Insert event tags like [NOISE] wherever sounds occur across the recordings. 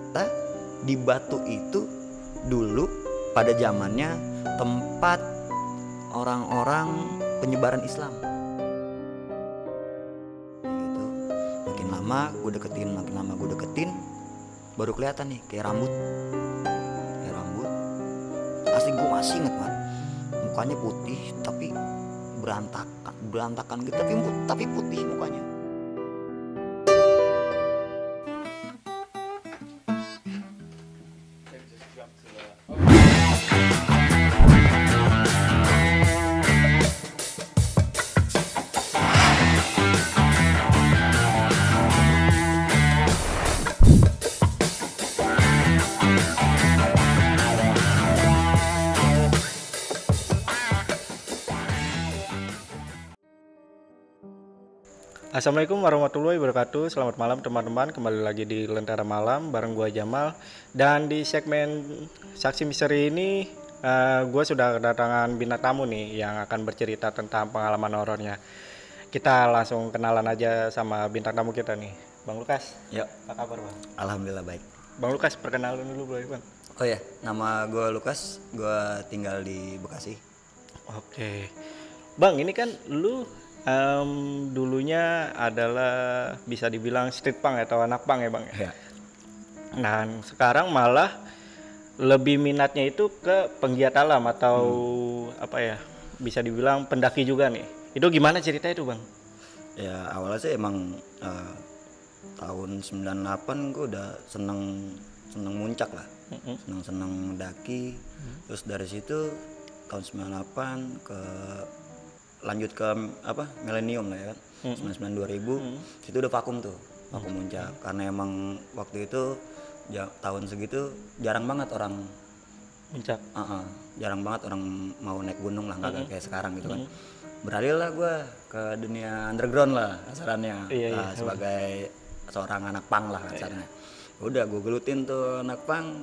ternyata di Batu itu dulu pada zamannya tempat orang-orang penyebaran Islam. Gitu. Makin lama gue deketin makin lama gue deketin baru kelihatan nih kayak rambut. Kayak rambut. Asli gue masih inget banget mukanya putih tapi berantakan berantakan gitu tapi putih mukanya Assalamualaikum warahmatullahi wabarakatuh. Selamat malam teman-teman. Kembali lagi di Lentera Malam bareng gua Jamal. Dan di segmen Saksi Misteri ini uh, gua sudah kedatangan bintang tamu nih yang akan bercerita tentang pengalaman horornya. Kita langsung kenalan aja sama bintang tamu kita nih. Bang Lukas. Yuk. Apa kabar, Bang? Alhamdulillah baik. Bang Lukas, perkenalan dulu boleh, Bang. Oh ya, nama gue Lukas, gue tinggal di Bekasi. Oke. Bang, ini kan lu um, dulunya adalah bisa dibilang street punk atau anak punk ya bang ya. Ya. Nah sekarang malah lebih minatnya itu ke penggiat alam atau apa ya bisa dibilang pendaki juga nih. Itu gimana cerita itu bang? Ya awalnya sih emang eh, tahun 98 gue udah seneng seneng muncak lah, Mm-mm. seneng seneng mendaki. Terus dari situ tahun 98 ke lanjut ke apa milenium lah ya kan, 99 2000 itu udah vakum tuh, vakum muncak karena emang waktu itu ja- tahun segitu jarang banget orang Puncak. Uh-uh, jarang banget orang mau naik gunung lah nggak kayak sekarang gitu kan. Beralih lah gue ke dunia underground lah kasarannya Iya, iya. Ah, sebagai seorang anak pang lah kasarnya udah gue gelutin tuh anak pang.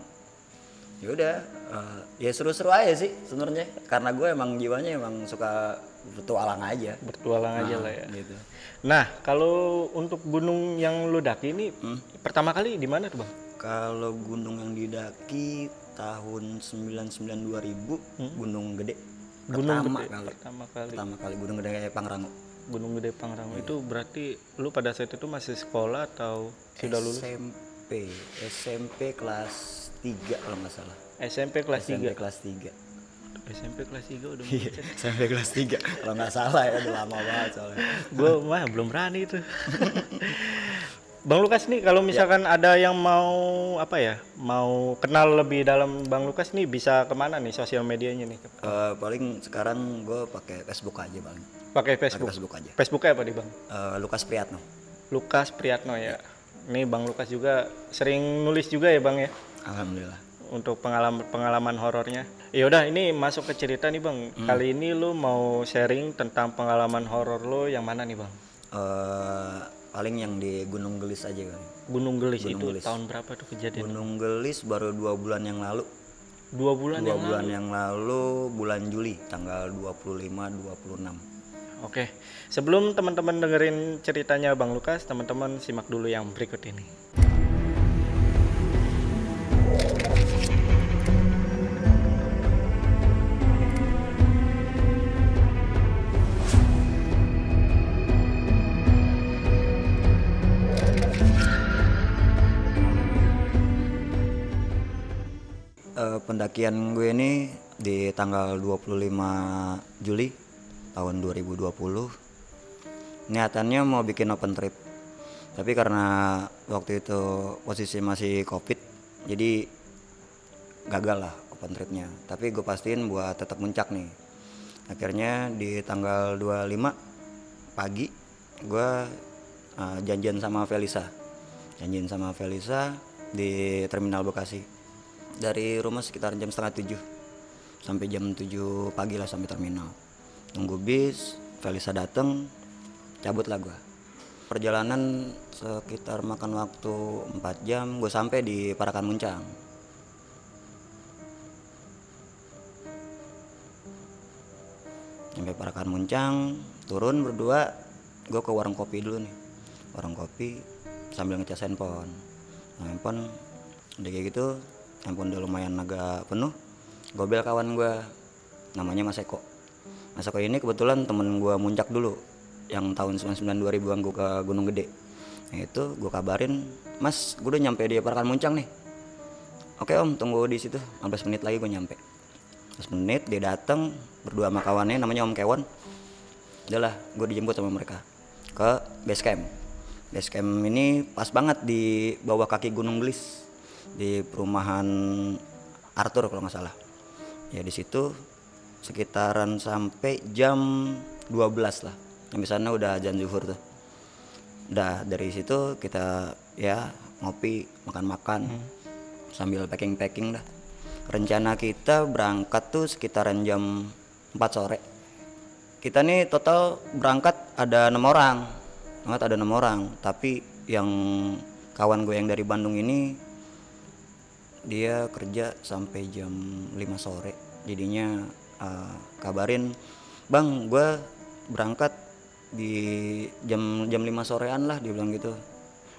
Ya udah eh, ya seru-seru aja sih sebenarnya. Karena gue emang jiwanya emang suka bertualang aja Bertualang aja Nah, lah ya. gitu Nah kalau untuk gunung yang lu daki ini Hmm. pertama kali di mana tuh bang? kalau gunung yang didaki tahun 99 2000 gunung gede Hmm. Gunung pertama Gede kali pertama kali. pertama kali gunung gede Pangrango Gunung Gede Pangrango Iya. itu berarti lu pada saat itu masih sekolah atau sudah lulus? SMP SMP kelas 3 kalau nggak salah SMP kelas SMP 3. kelas 3 SMP kelas 3 udah Iya, SMP kelas 3 kalau nggak salah ya udah lama banget soalnya gue mah belum berani itu. Bang Lukas nih kalau Ya. misalkan ada yang mau apa ya, mau kenal lebih dalam Bang Lukas nih bisa ke mana nih sosial medianya nih? Eh, paling sekarang gue pakai Facebook aja paling Pakai Facebook. Facebook aja Facebooknya apa nih Bang? Eh, Lukas Priyatno Lukas Priyatno ya. Nih Bang Lukas juga sering nulis juga ya Bang ya alhamdulillah untuk pengalaman pengalaman horornya. Ya udah ini masuk ke cerita nih Bang. Hmm. Kali ini lu mau sharing tentang pengalaman horor lu yang mana nih Bang? Eh, paling yang di Gunung Gelis aja kan Gunung Gelis Gunung itu Gelis. tahun berapa tuh kejadian? Gunung Gelis baru dua bulan yang lalu Dua bulan dua yang bulan lalu. yang lalu bulan Juli tanggal 25 26 Oke, sebelum teman-teman dengerin ceritanya Bang Lukas, teman-teman simak dulu yang berikut ini. Pendakian gue ini di tanggal 25 Juli tahun 2020 niatannya mau bikin open trip. Tapi karena waktu itu posisi masih covid jadi gagal lah open tripnya. Tapi gue pastiin buat tetap muncak nih. Akhirnya di tanggal 25 pagi gue eh, janjian sama Felisa. Janjian sama Felisa di terminal Bekasi dari rumah sekitar jam setengah tujuh. Sampai jam 7 pagi lah sampai terminal. Nunggu bis Felisa dateng cabut lah gua. Perjalanan sekitar makan waktu 4 jam gue sampai di Parakan Muncang. Sampai Parakan Muncang turun berdua gue ke warung kopi dulu nih. Warung kopi sambil ngecas handphone. Nah, handphone udah kayak gitu ampun udah lumayan agak penuh. Gue bel kawan gue namanya Mas Eko. Mas Eko ini kebetulan temen gue muncak dulu yang tahun 99 2000an gue ke Gunung Gede. Nah itu gue kabarin Mas gue udah nyampe di Parakan Muncang nih. Oke om tunggu di situ. 15 menit lagi gue nyampe. 15 menit dia datang berdua sama kawannya namanya Om Kewon. Udahlah gue dijemput sama mereka ke base camp. Base camp ini pas banget di bawah kaki Gunung Gelis di perumahan Arthur kalau nggak salah. Ya di situ sekitaran sampai jam 12 lah. Sampai sana udah azan zuhur tuh. Udah dari situ kita ya ngopi makan-makan. Sambil packing-packing dah. Rencana kita berangkat tuh sekitaran jam 4 sore. Kita nih total berangkat ada enam orang. Banget ada enam orang. Tapi yang kawan gue yang dari Bandung ini dia kerja sampai jam 5 sore. Jadinya eh, kabarin bang gue berangkat di jam jam 5 sorean lah dia bilang gitu.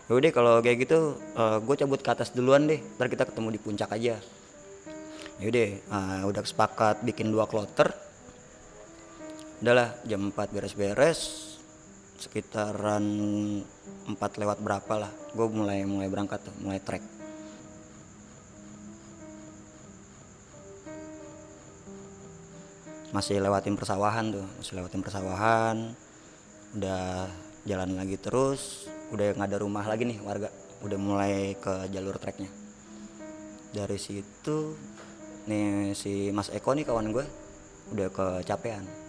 Yaudah kalau kayak gitu gue cabut ke atas duluan deh ntar kita ketemu di puncak aja. Yaudah eh, udah sepakat bikin dua kloter. Udahlah jam 4 beres-beres sekitaran 4 lewat berapa lah gue mulai mulai berangkat tuh mulai trek masih lewatin persawahan tuh masih lewatin persawahan udah jalan lagi terus udah nggak ada rumah lagi nih warga udah mulai ke jalur treknya dari situ nih si Mas Eko nih kawan gue udah kecapean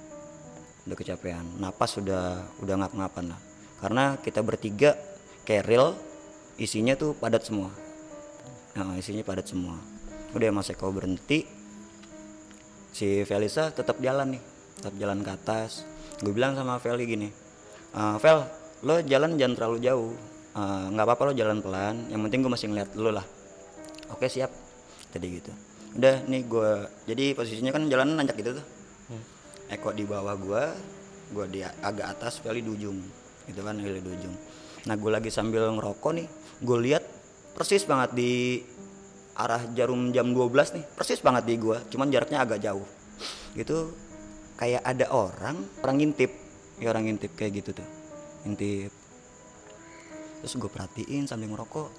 udah kecapean. Napas udah udah ngap-ngapan lah. Karena kita bertiga keril isinya tuh padat semua. Nah isinya padat semua. Udah Mas Eko berhenti si Felisa tetap jalan nih tetap jalan ke atas. Gue bilang sama Feli gini "Eh, Fel lo jalan jangan terlalu jauh. Eh, nggak apa-apa lo jalan pelan yang penting gue masih ngeliat lo lah. Oke siap. Tadi gitu. Udah nih gue jadi posisinya kan jalanan nanjak gitu tuh. Eko di bawah gue gue di agak atas Feli di ujung. Gitu kan Feli di ujung. Nah gue lagi sambil ngerokok nih gue lihat persis banget di arah jarum jam 12 nih persis banget di gue cuman jaraknya agak jauh. Gitu kayak ada orang orang ngintip. Ya orang ngintip kayak gitu tuh ngintip. Terus gue perhatiin sambil ngerokok.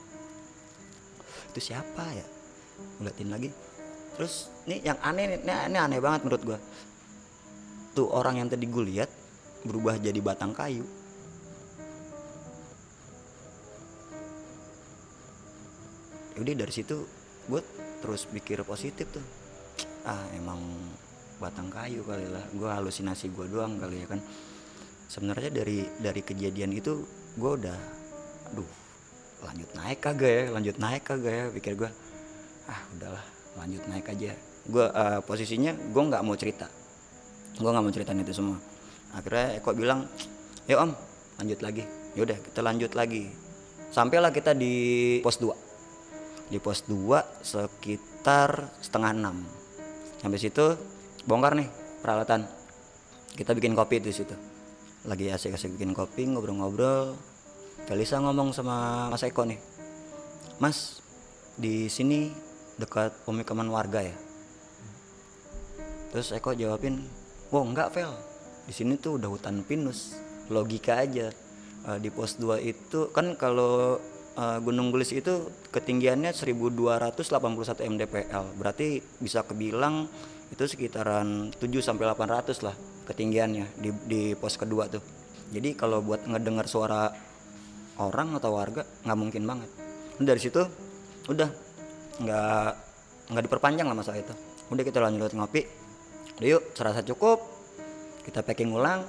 Itu siapa ya? Gua liatin lagi. Terus nih yang aneh nih ini, aneh banget menurut gue tuh orang yang tadi gue lihat berubah jadi batang kayu. Udah dari situ gue terus pikir positif tuh. Ah emang batang kayu kali lah. Gue halusinasi gue doang kali ya kan. Sebenarnya dari dari kejadian itu gue udah aduh lanjut naik kagak ya lanjut naik kagak ya pikir gue ah udahlah lanjut naik aja. Gue eh, posisinya gue nggak mau cerita. Gue nggak mau ceritain itu semua. Akhirnya Eko bilang ya om lanjut lagi. Yaudah kita lanjut lagi. Sampailah kita di pos 2 di pos 2 sekitar setengah enam. Sampai situ bongkar nih peralatan. Kita bikin kopi di situ. Lagi asik-asik bikin kopi ngobrol-ngobrol. Felisa ngomong sama Mas Eko nih. Mas di sini dekat pemukiman warga ya? Terus Eko jawabin wow enggak Vel. Di sini tuh udah hutan pinus. Logika aja. Eh, di pos 2 itu kan kalau eh, Gunung Gelis itu ketinggiannya 1281 mdpl berarti bisa kebilang itu sekitaran 7 sampai 800 lah ketinggiannya di di pos kedua tuh. Jadi kalau buat ngedengar suara orang atau warga nggak mungkin banget. Dari situ udah. Nggak nggak diperpanjang lah masalah itu. Udah kita lanjut ngopi. Yuk serasa cukup. Kita packing ulang.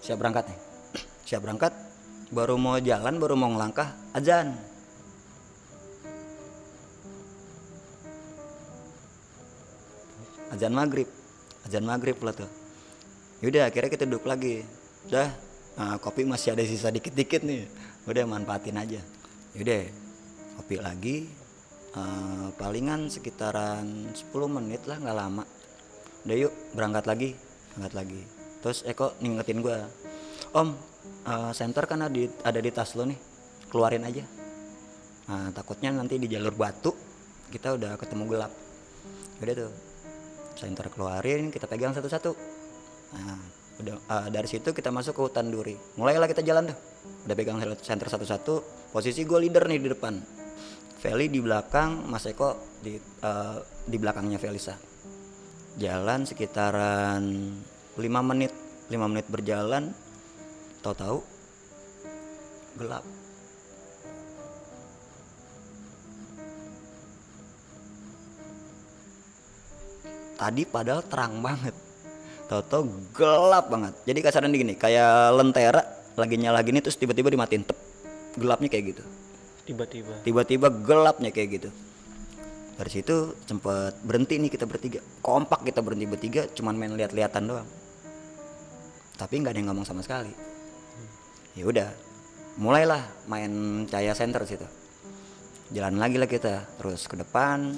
Siap berangkat nih. [CLEARS THROAT] Siap berangkat baru mau jalan baru mau ngelangkah azan. Azan maghrib azan maghrib lah tuh. Yaudah akhirnya kita duduk lagi. Udah nah, kopi masih ada sisa dikit-dikit nih. Udah manfaatin aja. Yaudah kopi lagi eh, palingan sekitaran 10 menit lah nggak lama. Udah yuk berangkat lagi berangkat lagi. Terus Eko ngingetin gue om eh, senter kan ada di, ada di tas lo nih keluarin aja. Nah takutnya nanti di jalur batu kita udah ketemu gelap. Udah tuh senter keluarin kita pegang satu-satu. Nah udah eh, dari situ kita masuk ke hutan duri. Mulailah kita jalan tuh. Udah pegang senter satu-satu posisi gue leader nih di depan. Feli di belakang Mas Eko di eh, di belakangnya Felisa. Jalan sekitaran 5 menit 5 menit berjalan tahu-tahu gelap. Tadi padahal terang banget. Tahu-tahu gelap banget. Jadi kasaran gini kayak lentera lagi nyala gini terus tiba-tiba dimatiin tep gelapnya kayak gitu. Tiba-tiba. Tiba-tiba gelapnya kayak gitu. Dari situ sempet berhenti nih kita bertiga. Kompak kita berhenti bertiga cuman main lihat-lihatan doang. Tapi nggak ada yang ngomong sama sekali ya udah mulailah main cahaya center situ. Jalan lagi lah kita terus ke depan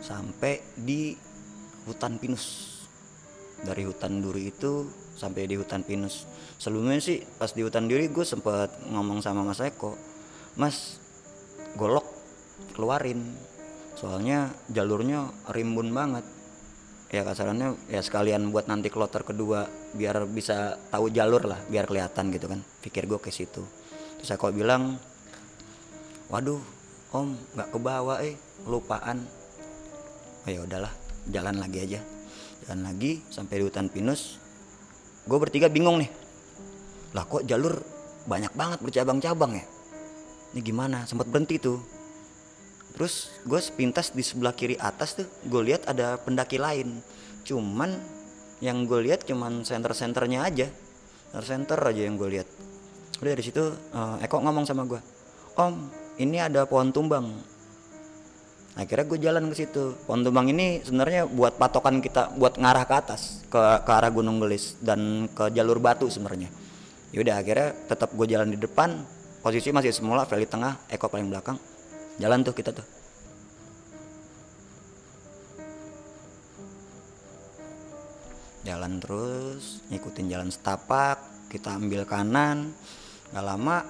sampai di hutan pinus. Dari hutan duri itu sampai di hutan pinus. Sebelumnya sih pas di hutan duri gue sempet ngomong sama mas Eko mas golok keluarin. Soalnya jalurnya rimbun banget ya kasarannya ya sekalian buat nanti kloter kedua biar bisa tahu jalur lah biar kelihatan gitu kan pikir gue ke situ. Terus aku bilang waduh om nggak ke bawah eh lupaan. Oh ya udahlah jalan lagi aja. Jalan lagi sampai di hutan pinus gue bertiga bingung nih. Lah kok jalur banyak banget bercabang-cabang ya? Ini gimana? Sempat berhenti tuh terus gue sepintas di sebelah kiri atas tuh gue lihat ada pendaki lain. Cuman yang gue lihat cuman center-centernya aja. Center-center aja yang gue lihat. Udah dari situ eh, Eko ngomong sama gue om ini ada pohon tumbang. Akhirnya gue jalan ke situ. Pohon tumbang ini sebenarnya buat patokan kita buat ngarah ke atas ke ke arah Gunung Gelis dan ke jalur batu sebenarnya. Yaudah akhirnya tetap gue jalan di depan. Posisi masih semula Feli tengah Eko paling belakang jalan tuh kita tuh. Jalan terus ngikutin jalan setapak kita ambil kanan. Gak lama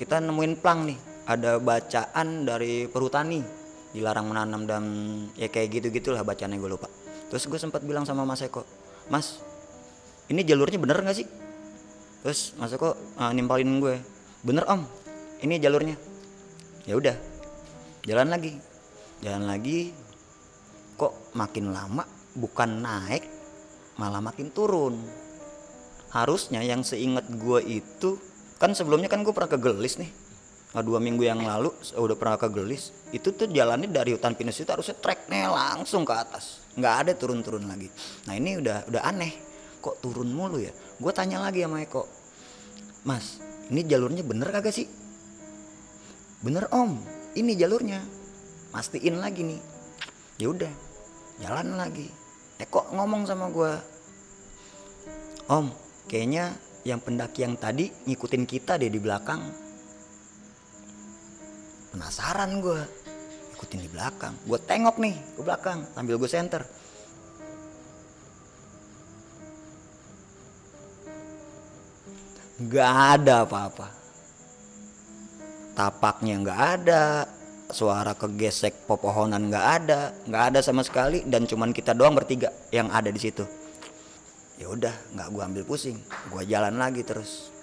kita nemuin plang nih. Ada bacaan dari perhutani. Dilarang menanam dan ya kayak gitu gitulah bacaannya gue lupa. Terus gue sempat bilang sama Mas Eko Mas ini jalurnya bener nggak sih? Terus Mas Eko uh, nimpalin gue. Bener om. Ini jalurnya. Ya udah jalan lagi. Jalan lagi. Kok makin lama bukan naik malah makin turun. Harusnya yang seingat gue itu kan sebelumnya kan gue pernah ke Gelis nih. Nah, dua minggu yang lalu udah pernah ke Gelis. Itu tuh jalannya dari hutan pinus itu harusnya treknya langsung ke atas. Nggak ada turun-turun lagi. Nah ini udah udah aneh. Kok turun mulu ya? Gue tanya lagi sama Eko. Mas ini jalurnya bener kagak sih? Bener om ini jalurnya. Mastiin lagi nih. Ya udah jalan lagi. Eko ngomong sama gue om kayaknya yang pendaki yang tadi ngikutin kita deh di belakang. Penasaran gue ikutin di belakang. Gue tengok nih ke belakang sambil gue center nggak ada apa-apa tapaknya nggak ada suara kegesek pepohonan nggak ada nggak ada sama sekali dan cuman kita doang bertiga yang ada di situ. Ya udah nggak gue ambil pusing gue jalan lagi terus.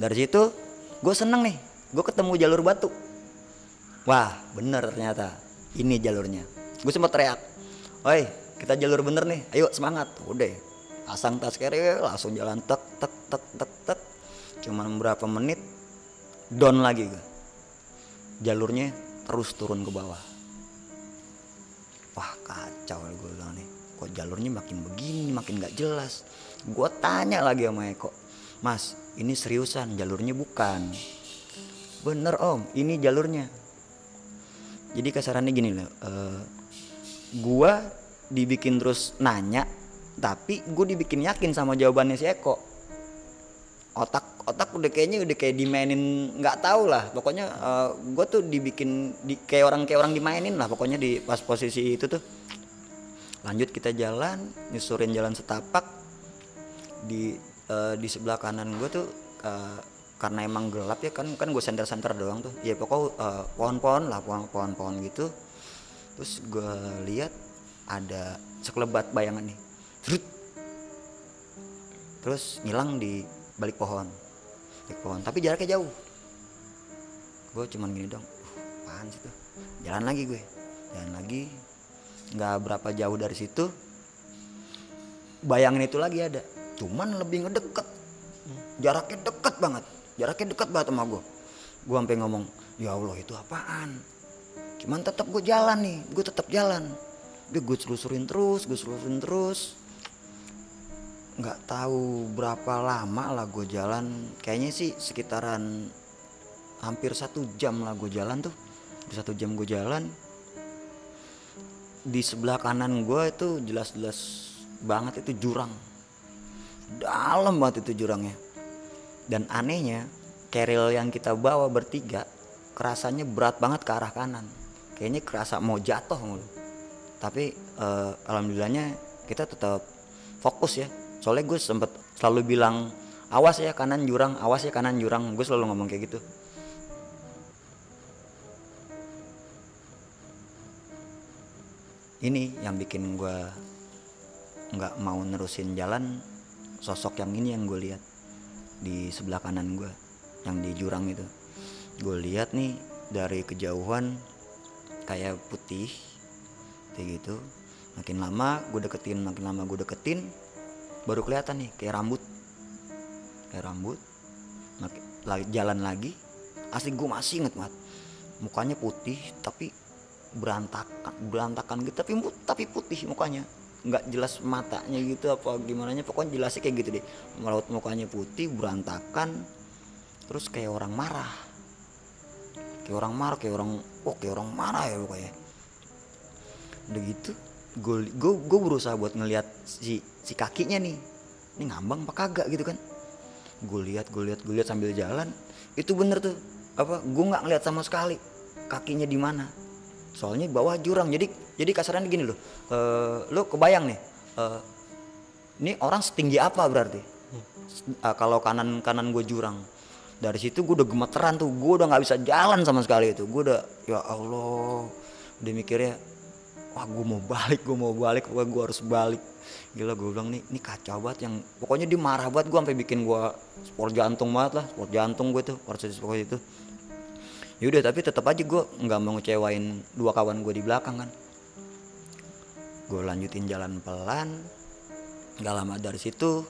Dari situ gue seneng nih gue ketemu jalur batu. Wah bener ternyata ini jalurnya. Gue sempat teriak oi kita jalur bener nih ayo semangat. Udah pasang tas carry langsung jalan tek tek tek tek tek. Cuman beberapa menit down lagi. Gue jalurnya terus turun ke bawah. Wah kacau gue bilang nih. Kok jalurnya makin begini makin gak jelas? Gue tanya lagi sama Eko. Mas ini seriusan jalurnya bukan. Bener om. Ini jalurnya. Jadi kasarannya gini loh uh, gua dibikin terus nanya tapi gue dibikin yakin sama jawabannya si Eko. Otak otak udah kayaknya udah kayak dimainin nggak tahu lah. Pokoknya uh, eh, gue tuh dibikin di, kayak orang kayak orang dimainin lah pokoknya di pas posisi itu tuh. Lanjut kita jalan nyusurin jalan setapak. Di uh, di sebelah kanan gue tuh uh, karena emang gelap ya kan kan gue senter senter doang tuh. Ya pokok eh, pohon-pohon lah pohon pohon-pohon gitu. Terus gue lihat ada sekelebat bayangan nih. Terus ngilang di balik pohon pohon tapi jaraknya jauh. Gue cuman gini dong "Uh, apaan sih tuh? Jalan lagi gue. Jalan lagi nggak berapa jauh dari situ. Bayangan itu lagi ada. Cuman lebih ngedeket. Jaraknya deket banget. Jaraknya deket banget sama gue gue sampai ngomong ya allah itu apaan? Cuman tetap gue jalan nih. Gue tetap jalan. Dia gue selusurin terus gue selusurin terus nggak tahu berapa lama lah gue jalan. Kayaknya sih sekitaran hampir satu jam lah gue jalan tuh. Di satu jam gue jalan. Di sebelah kanan gue itu jelas-jelas banget itu jurang. Dalam banget itu jurangnya. Dan anehnya keril yang kita bawa bertiga kerasanya berat banget ke arah kanan. Kayaknya kerasa mau jatuh mulu. Tapi eh, alhamdulillahnya kita tetap fokus ya soalnya gue sempet selalu bilang awas ya kanan jurang awas ya kanan jurang. Gue selalu ngomong kayak gitu. Ini yang bikin gue nggak mau nerusin jalan sosok yang ini yang gue lihat di sebelah kanan gue yang di jurang itu. Gue lihat nih dari kejauhan kayak putih kayak gitu. Makin lama gue deketin makin lama gue deketin baru kelihatan nih kayak rambut. Kayak rambut lagi jalan lagi. Asli gue masih inget banget mukanya putih tapi berantakan berantakan gitu. Tapi tapi putih mukanya. Nggak jelas matanya gitu apa gimana nya pokoknya jelasnya kayak gitu deh. Melaut mukanya putih berantakan. Terus kayak orang marah. Kayak orang marah kayak orang oh kayak orang marah ya pokoknya. Udah gitu gue gue berusaha buat ngelihat si si kakinya nih. Ini ngambang apa kagak gitu kan? Gue lihat gue lihat gue lihat sambil jalan. Itu bener tuh. Apa gue nggak ngeliat sama sekali kakinya di mana. Soalnya bawah jurang. Jadi jadi kasarannya gini loh. Eh lo kebayang nih eh, ini orang setinggi apa berarti? Eh, kalau kanan kanan gue jurang. Dari situ gue udah gemeteran tuh. Gue udah nggak bisa jalan sama sekali itu. Gue udah ya allah. Udah mikirnya wah gue mau balik gue mau balik gue harus balik. Gila gue bilang nih ini kacau banget yang pokoknya dia marah banget gue sampai bikin gue sport jantung banget lah sport jantung gue tuh proses pokoknya itu. Yaudah tapi tetap aja gue nggak mau ngecewain dua kawan gue di belakang kan. Gue lanjutin jalan pelan nggak lama dari situ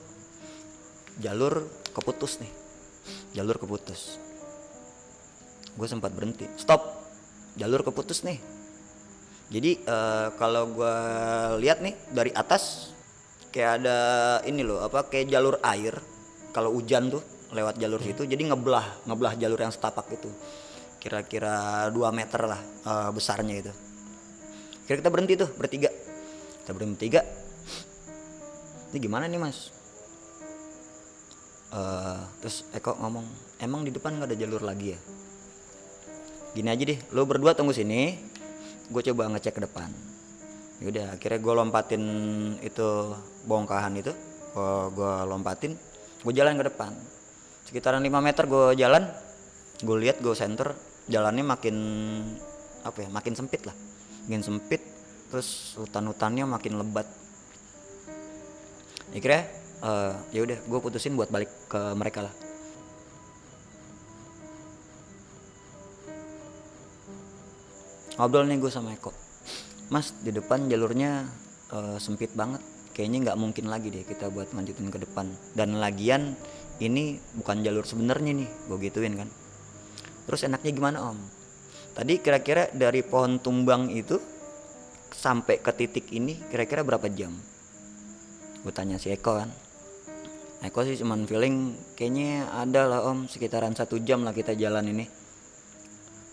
jalur keputus nih. Jalur keputus. Gue sempat berhenti. Stop! Jalur keputus nih jadi eh, kalau gue lihat nih dari atas kayak ada ini loh apa kayak jalur air kalau hujan tuh lewat jalur situ jadi ngebelah ngebelah jalur yang setapak itu. Kira-kira 2 meter lah eh, besarnya itu. Kira kita berhenti tuh bertiga. Kita berhenti bertiga. Ini gimana nih mas? Eh, terus Eko ngomong emang di depan nggak ada jalur lagi ya? Gini aja deh lo berdua tunggu sini gue coba ngecek ke depan. Yaudah akhirnya gue lompatin itu bongkahan itu gue lompatin gue jalan ke depan. Sekitaran 5 meter gue jalan gue lihat gue center jalannya makin apa ya makin sempit lah. Makin sempit terus hutan-hutannya makin lebat. Akhirnya eh, ya udah gue putusin buat balik ke mereka lah ngobrol nih gue sama Eko. Mas di depan jalurnya eh, sempit banget. Kayaknya nggak mungkin lagi deh kita buat lanjutin ke depan. Dan lagian ini bukan jalur sebenarnya nih. Gue gituin kan. Terus enaknya gimana om? Tadi kira-kira dari pohon tumbang itu sampai ke titik ini kira-kira berapa jam? Gue tanya si Eko kan. Eko sih cuman feeling kayaknya ada lah om. Sekitaran satu jam lah kita jalan ini.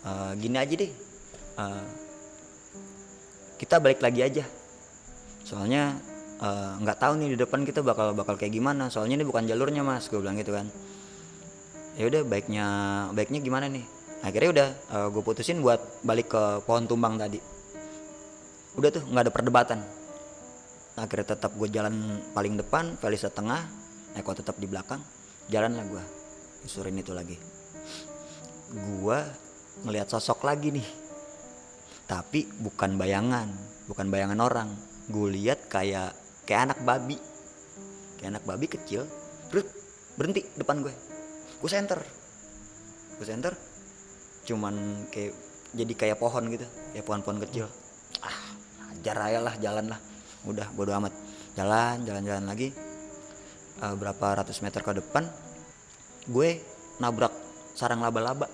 Eh, gini aja deh Eh, kita balik lagi aja. Soalnya eh, nggak tahu nih di depan kita bakal bakal kayak gimana. Soalnya ini bukan jalurnya mas gue bilang gitu kan. Ya udah baiknya baiknya gimana nih? Akhirnya udah gue putusin buat balik ke pohon tumbang tadi. Udah tuh nggak ada perdebatan. Akhirnya tetap gue jalan paling depan Felisa tengah Eko tetap di belakang. Jalan lah gue nyusurin itu lagi. Gua ngelihat sosok lagi nih tapi bukan bayangan bukan bayangan orang. Gue lihat kayak kayak anak babi. Kayak anak babi kecil terus berhenti depan gue. Gue center. Gue center cuman kayak jadi kayak pohon gitu kayak pohon-pohon kecil. Ah ajar aja lah jalan lah. Udah bodo amat. Jalan jalan-jalan lagi. Eh, berapa ratus meter ke depan gue nabrak sarang laba-laba.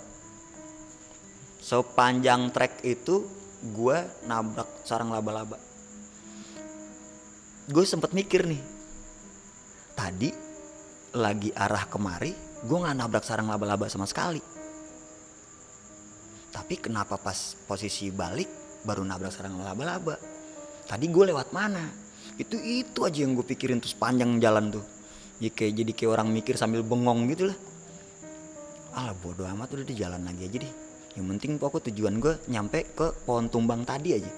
Sepanjang trek itu gue nabrak sarang laba-laba. Gue sempet mikir nih tadi lagi arah kemari gue nggak nabrak sarang laba-laba sama sekali. Tapi kenapa pas posisi balik baru nabrak sarang laba-laba? Tadi gue lewat mana? Itu itu aja yang gue pikirin tuh sepanjang jalan tuh. Ya kayak jadi kayak orang mikir sambil bengong gitu lah. Alah bodo amat udah di jalan lagi aja deh yang penting pokok tujuan gue nyampe ke pohon tumbang tadi aja.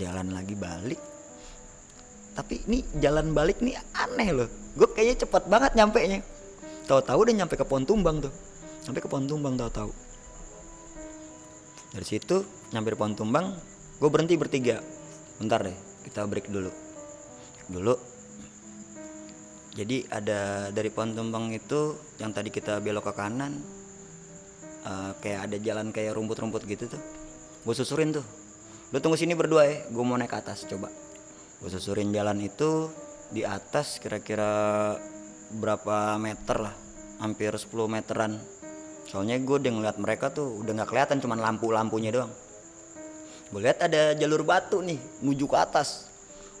Jalan lagi balik. Tapi ini jalan balik nih aneh loh. Gue kayaknya cepet banget nyampe nya tahu-tahu udah nyampe ke pohon tumbang tuh. Sampai ke pohon tumbang tahu-tahu. Dari situ nyampe di pohon tumbang gue berhenti bertiga. Bentar deh kita break dulu. Dulu. Jadi ada dari pohon tumbang itu yang tadi kita belok ke kanan eh, kayak ada jalan kayak rumput-rumput gitu tuh. Gue susurin tuh. Lu tunggu sini berdua ya gue mau naik ke atas coba. Gue susurin jalan itu di atas kira-kira berapa meter lah hampir 10 meteran. Soalnya gue udah ngeliat mereka tuh udah nggak kelihatan cuman lampu-lampunya doang. Gue lihat ada jalur batu nih menuju ke atas.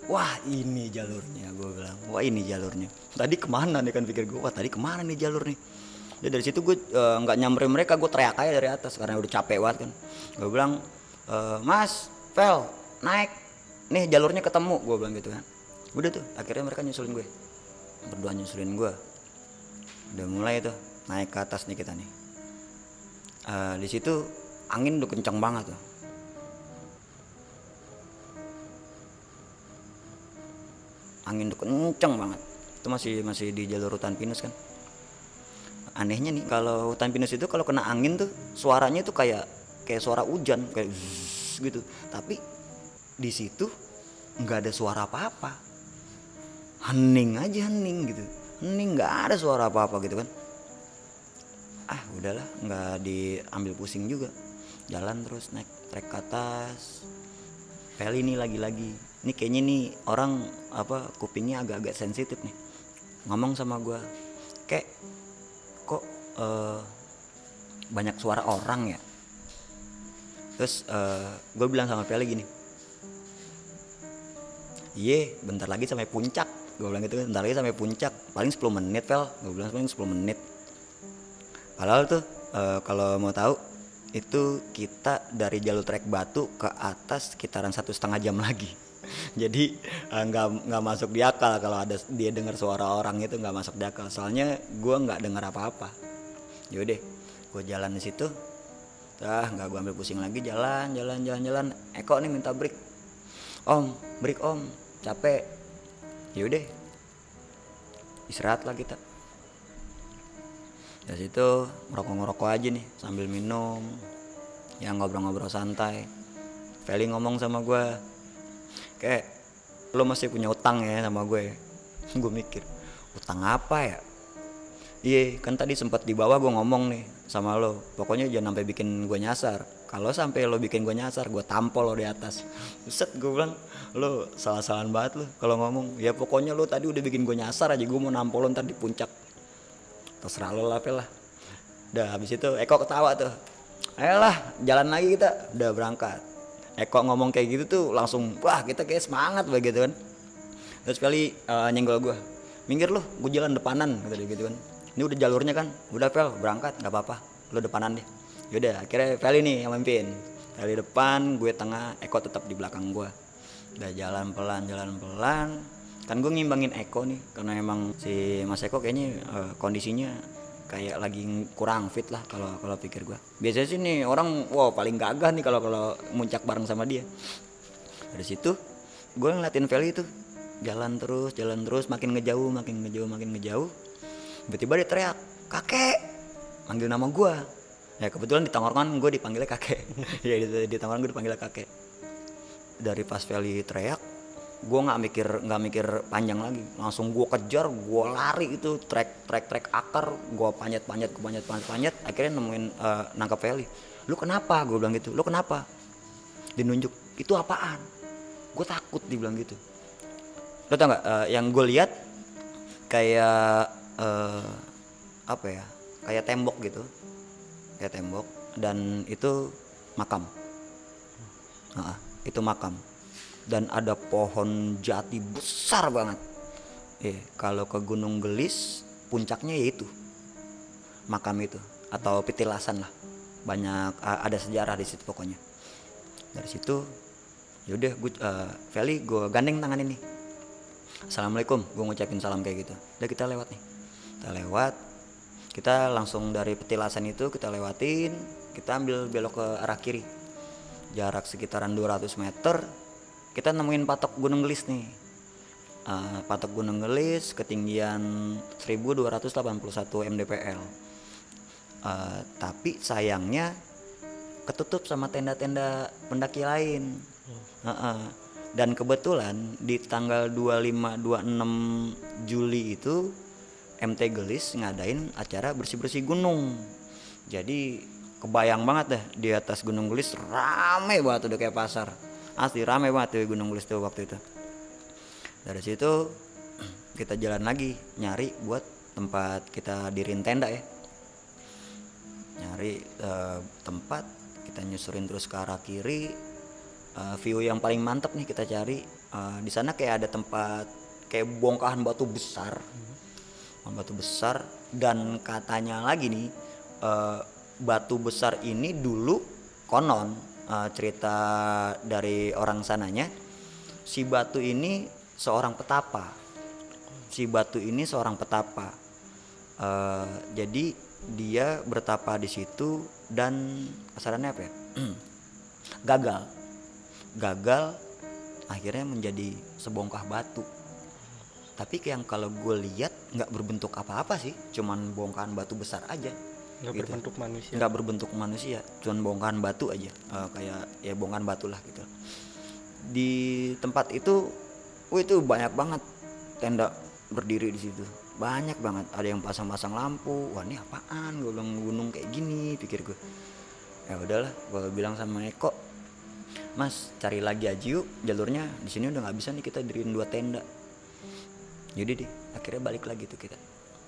Wah ini jalurnya gue bilang. Wah ini jalurnya. Tadi ke mana nih kan pikir gue wah tadi ke mana nih jalur nih Jadi dari situ gue eh, nggak nyamperin mereka gue teriak aja dari atas karena udah capek banget kan. Gue bilang "Eh, mas Vel naik. Nih jalurnya ketemu gue bilang gitu kan. Udah tuh akhirnya mereka nyusulin gue. Berdua nyusulin gue udah mulai tuh naik ke atas nih kita nih. Eh, di situ angin udah kencang banget tuh. Angin udah kencang banget. Itu masih masih di jalur hutan pinus kan anehnya nih kalau hutan pinus itu kalau kena angin tuh suaranya tuh kayak kayak suara hujan kayak zzz gitu. Tapi di situ nggak ada suara apa-apa. Hening aja hening gitu. Hening nggak ada suara apa-apa gitu kan. Ah udahlah nggak diambil pusing juga. Jalan terus naik trek ke atas. Pel ini lagi-lagi. Ini kayaknya nih orang apa kupingnya agak-agak sensitif nih. Ngomong sama gua kayak eh, banyak suara orang ya terus gue bilang sama Pele gini Iye, bentar lagi sampai puncak. Gue bilang gitu kan, bentar lagi sampai puncak. Paling 10 menit, Pel. Gue bilang paling 10 menit. Padahal tuh eh, kalau mau tahu itu kita dari jalur trek batu ke atas sekitaran satu setengah jam lagi. [LAUGHS] Jadi eh, nggak nggak masuk di akal kalau ada dia dengar suara orang itu nggak masuk di akal. Soalnya gue nggak dengar apa-apa. Yaudah, gue jalan di situ. Ah, nggak gue ambil pusing lagi jalan, jalan, jalan, jalan. Eko nih minta break. Om, break om, capek. Yaudah, istirahat lah kita dari situ ngerokok-ngerokok aja nih sambil minum ya ngobrol-ngobrol santai Feli ngomong sama gue kayak lo masih punya utang ya sama gue [LAUGHS] gue mikir utang apa ya iya kan tadi sempat di bawah gue ngomong nih sama lo. Pokoknya jangan sampai bikin gue nyasar. Kalau sampai lo bikin gue nyasar gue tampol lo di atas. Buset gue bilang lo salah-salahan banget lo kalau ngomong. Ya pokoknya lo tadi udah bikin gue nyasar aja gue mau nampol lo ntar di puncak. Terserah lo lah lah. Udah habis itu Eko ketawa tuh. Ayolah jalan lagi kita. Udah berangkat. Eko ngomong kayak gitu tuh langsung wah kita kayak semangat begitu kan. Terus kali eh, nyenggol gue minggir lo gue jalan depanan dia gitu kan ini udah jalurnya kan? Udah Pel berangkat nggak apa-apa. Lo depanan deh. Yaudah akhirnya Feli nih yang memimpin Feli depan gue tengah Eko tetap di belakang gue udah jalan pelan jalan pelan. Kan gue ngimbangin Eko nih karena emang si Mas Eko kayaknya eh, kondisinya kayak lagi kurang fit lah kalau kalau pikir gue biasanya sih nih orang wow paling gagah nih kalau kalau muncak bareng sama dia. Dari situ gue ngeliatin Feli itu. Jalan terus jalan terus makin ngejauh makin ngejauh makin ngejauh tiba-tiba dia teriak kakek! Manggil nama gue ya kebetulan di tongkrongan gue dipanggilnya kakek. [LAUGHS] Ya di, di gue dipanggilnya kakek. Dari pas Feli teriak gue nggak mikir nggak mikir panjang lagi. Langsung gue kejar gue lari itu trek trek trek akar. Gue panjat panjat gue panjat panjat panjat. Akhirnya nemuin uh, nangkap Feli. Lu kenapa? gue bilang gitu. Lu kenapa? Dinunjuk itu apaan? Gue takut dibilang gitu. Lo tau nggak uh, yang gue lihat kayak uh, apa ya kayak tembok gitu. Kayak tembok dan itu makam. Nah, itu makam. Dan ada pohon jati besar banget. Eh kalau ke Gunung Gelis puncaknya yaitu makam itu atau petilasan lah. Banyak ada sejarah di situ pokoknya. Dari situ yaudah gue uh, Feli gue gandeng tangan ini. Assalamualaikum gue ngucapin salam kayak gitu. Udah kita lewat nih kita lewat. Kita langsung dari petilasan itu kita lewatin. Kita ambil belok ke arah kiri. Jarak sekitaran 200 meter kita nemuin patok Gunung Gelis nih. Uh, patok Gunung Gelis ketinggian 1281 mdpl uh, tapi sayangnya ketutup sama tenda-tenda pendaki lain. Uh -uh. dan kebetulan di tanggal 25 26 Juli itu MT Gelis ngadain acara bersih-bersih gunung. Jadi kebayang banget deh di atas Gunung Gelis rame banget udah kayak pasar. Asli rame banget tuh Gunung Gelis tuh waktu itu. Dari situ [CLEARS THROAT] kita jalan lagi nyari buat tempat kita dirin tenda ya. Nyari uh, tempat kita nyusurin terus ke arah kiri uh, view yang paling mantep nih kita cari. Uh, di sana kayak ada tempat kayak bongkahan batu besar. Batu besar. Dan katanya lagi nih uh, batu besar ini dulu konon uh, cerita dari orang sananya si batu ini seorang petapa. Si batu ini seorang petapa. Uh, jadi dia bertapa di situ dan kasarannya apa ya? [CLEARS THROAT] Gagal. Gagal akhirnya menjadi sebongkah batu tapi yang kalau gue lihat nggak berbentuk apa-apa sih. Cuman bongkahan batu besar aja. Nggak gitu. berbentuk manusia. Nggak berbentuk manusia cuman bongkahan batu aja. Uh, kayak ya bongkahan batu lah gitu. Di tempat itu oh itu banyak banget tenda berdiri di situ. Banyak banget. Ada yang pasang-pasang lampu. Wah ini apaan? Gue bilang gunung kayak gini pikir gue ya udahlah gue bilang sama Eko mas cari lagi aja yuk. Jalurnya di sini udah nggak bisa nih kita diriin dua tenda jadi deh akhirnya balik lagi tuh kita.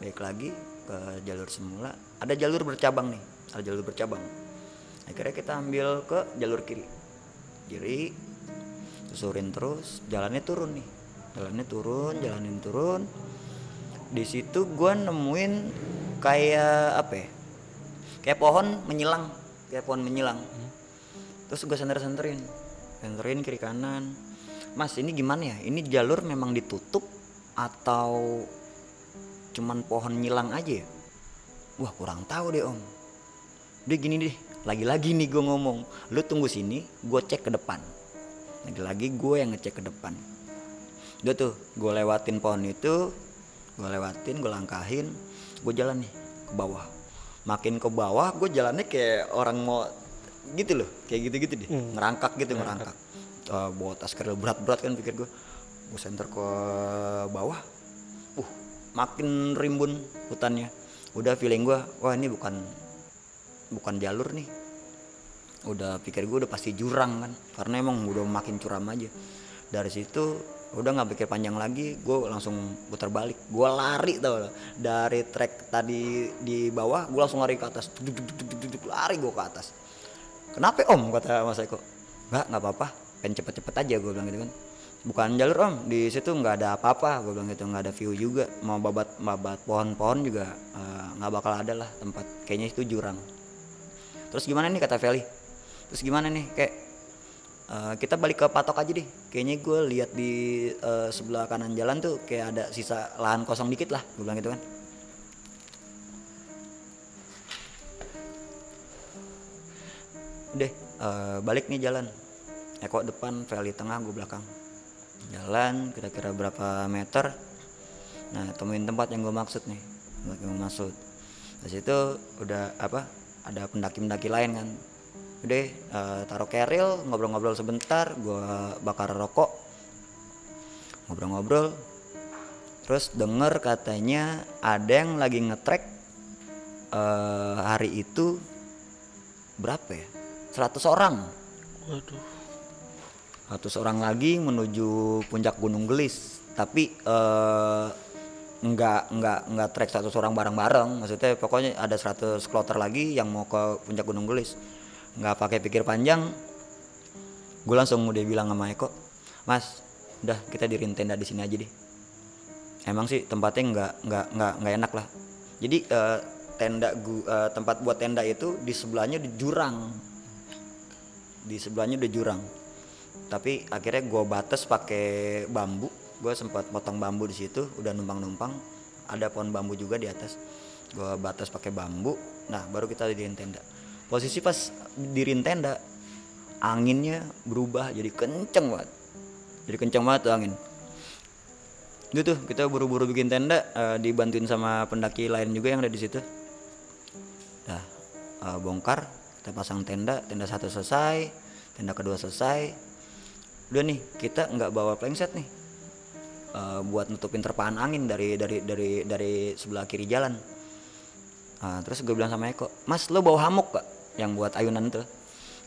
Balik lagi ke jalur semula. Ada jalur bercabang nih ada jalur bercabang. Akhirnya kita ambil ke jalur kiri. Kiri susurin terus jalannya turun nih. Jalannya turun jalanin turun. Di situ gue nemuin kayak apa ya kayak pohon menyilang kayak pohon menyilang. Terus gue senter senterin senterin kiri kanan. Mas ini gimana ya? Ini jalur memang ditutup atau cuman pohon nyilang aja ya? Wah kurang tahu deh om. Udah gini deh. Lagi-lagi nih gue ngomong. Lu tunggu sini gue cek ke depan. Lagi-lagi gue yang ngecek ke depan. Udah tuh gue lewatin pohon itu gue lewatin gue langkahin gue jalan nih ke bawah. Makin ke bawah gue jalannya kayak orang mau gitu loh kayak gitu-gitu deh. Hmm. ngerangkak gitu ngerangkak. uh, bawa tas keril berat-berat kan pikir gue gue senter ke bawah. Makin rimbun hutannya. Udah feeling gue wah ini bukan bukan jalur nih. Udah pikir gue udah pasti jurang kan karena emang udah makin curam aja. Dari situ udah nggak pikir panjang lagi gue langsung putar balik. Gue lari tau dari trek tadi di bawah gue langsung lari ke atas. Lari gue ke atas. Kenapa om? Kata mas Eko. Nggak nggak apa-apa. Pengen cepet-cepet aja gue bilang gitu kan bukan jalur om. Di situ nggak ada apa-apa gue bilang gitu. Nggak ada view juga. Mau babat babat pohon-pohon juga eh, nggak uh, bakal ada lah tempat. Kayaknya itu jurang. Terus gimana nih kata Feli? Terus gimana nih kayak uh, kita balik ke patok aja deh. Kayaknya gue lihat di uh, sebelah kanan jalan tuh kayak ada sisa lahan kosong dikit lah gue bilang gitu kan. Deh uh, balik nih jalan. Eko depan Feli tengah gue belakang jalan kira-kira berapa meter nah temuin tempat yang gue maksud nih tempat yang gue maksud Di situ udah apa? Ada pendaki-pendaki lain kan. Udah eh, taruh keril, ngobrol-ngobrol sebentar, gua bakar rokok. Ngobrol-ngobrol. Terus denger katanya ada yang lagi ngetrek eh, hari itu berapa ya? 100 orang. Waduh. 100 orang lagi menuju puncak Gunung Gelis. Tapi eh, nggak nggak nggak trek 100 orang bareng-bareng. Maksudnya pokoknya ada 100 kloter lagi yang mau ke puncak Gunung Gelis. Nggak pakai pikir panjang gue langsung udah bilang sama Eko Mas udah kita dirin tenda di sini aja deh. Emang sih tempatnya nggak nggak nggak nggak enak lah. Jadi eh, tenda gu- eh, tempat buat tenda itu di sebelahnya di jurang. Di sebelahnya udah jurang tapi akhirnya gue batas pakai bambu. Gue sempat potong bambu di situ udah numpang numpang ada pohon bambu juga di atas. Gue batas pakai bambu. Nah baru kita di tenda. Posisi pas di tenda anginnya berubah jadi kenceng banget. Jadi kenceng banget tuh angin. Itu tuh kita buru-buru bikin tenda eh, dibantuin sama pendaki lain juga yang ada di situ. Nah, eh, bongkar, kita pasang tenda, tenda satu selesai, tenda kedua selesai. Udah nih, kita nggak bawa plengset nih, Eh, buat nutupin terpaan angin dari dari dari dari sebelah kiri jalan. Nah, terus gue bilang sama Eko, Mas lo bawa hamuk gak? Yang buat ayunan tuh.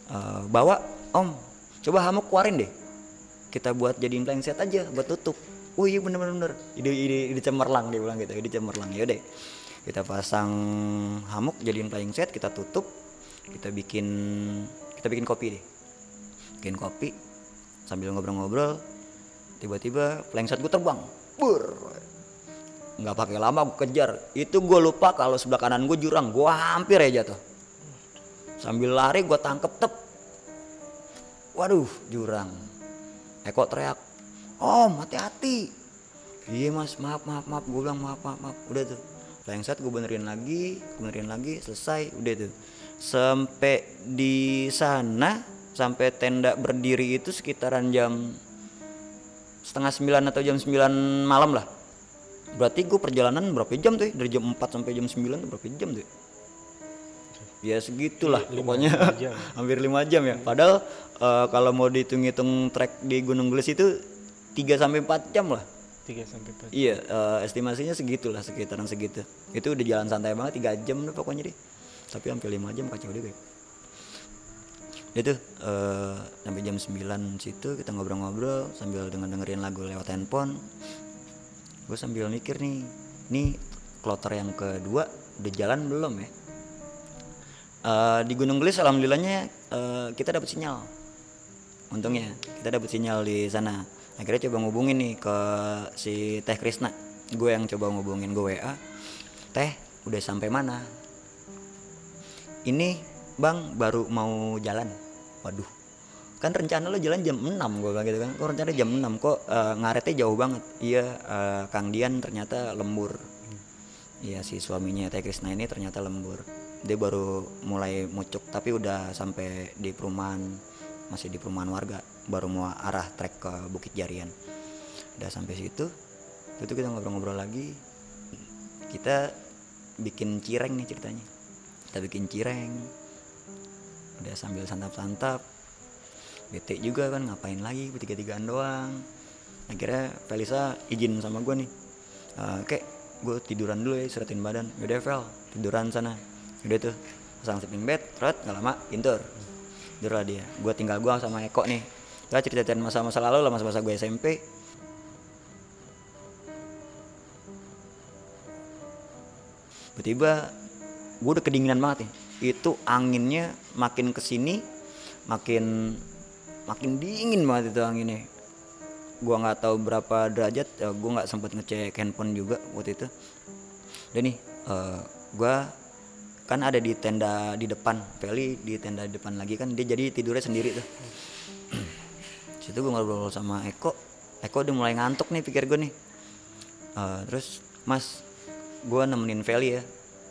"Eh, bawa, Om. Coba hamuk keluarin deh. Kita buat jadiin plengset aja buat tutup. Oh iya bener bener bener. Ide ide ide cemerlang dia bilang gitu. Ide cemerlang ya deh. Kita pasang hamuk jadiin plengset, kita tutup. Kita bikin kita bikin kopi deh. Bikin kopi sambil ngobrol-ngobrol. Tiba-tiba plengset gue terbang. Bur. Nggak pakai lama gue kejar. Itu gue lupa kalau sebelah kanan gue jurang. Gue hampir aja jatuh. Sambil lari gue tangkep tep. Waduh, jurang. Eko teriak, Om, hati-hati. Iya mas, maaf, maaf, maaf. Gue bilang maaf, maaf, maaf. Udah tuh. Plengset gue benerin lagi, gue benerin lagi, selesai. Udah tuh. Sampai di sana, sampai tenda berdiri itu sekitaran jam setengah sembilan atau jam sembilan malam lah. Berarti gue perjalanan berapa jam tuh? ya? Dari jam 4 sampai jam 9 tuh berapa jam tuh? ya? Ya segitulah pokoknya jam. [LAUGHS] hampir lima jam ya. Padahal eh, kalau mau dihitung-hitung trek di Gunung Gelis itu 3 sampai 4 jam lah. 3 sampai 4. Iya, eh, estimasinya segitulah sekitaran segitu. Itu udah jalan santai banget 3 jam tuh pokoknya deh. Tapi hampir 5 jam kacau deh kayak. Itu eh, sampai jam 9 situ kita ngobrol-ngobrol sambil denger-dengerin lagu lewat handphone. Gue sambil mikir nih, nih kloter yang kedua udah jalan belum ya? Eh, di Gunung Gelis alhamdulillahnya eh, kita dapat sinyal. Untungnya kita dapat sinyal di sana. Akhirnya coba ngubungin nih ke si Teh Krisna. Gue yang coba ngubungin gue WA Teh udah sampai mana? Ini bang baru mau jalan waduh kan rencana lo jalan jam 6 gue bilang gitu kan kok rencana jam 6 kok eh, ngaretnya jauh banget iya eh, Kang Dian ternyata lembur Iya si suaminya Teh Krisna ini ternyata lembur. Dia baru mulai mucuk tapi udah sampai di perumahan masih di perumahan warga baru mau arah trek ke Bukit Jarian. Udah sampai situ. Itu kita ngobrol-ngobrol lagi. Kita bikin cireng nih ceritanya. Kita bikin cireng. Udah sambil santap-santap. Bete juga kan ngapain lagi bertiga-tigaan doang. Akhirnya Felisa izin sama gue nih. "Eh, kek gue tiduran dulu ya istirahatin badan yaudah Vel tiduran sana udah tuh pasang sleeping bed red nggak lama pintur tidur lah dia gue tinggal gue sama Eko nih kita ceritain masa-masa lalu lah masa-masa gue SMP tiba-tiba gue udah kedinginan banget nih itu anginnya makin ke sini makin makin dingin banget itu anginnya. Gua nggak tahu berapa derajat ya gua nggak sempat ngecek handphone juga waktu itu. Dan nih eh, gua kan ada di tenda di depan Feli di tenda di depan lagi kan dia jadi tidurnya sendiri tuh. [CLEARS THROAT] Situ gua ngobrol sama Eko Eko udah mulai ngantuk nih pikir gue nih. Eh, terus Mas gua nemenin Feli ya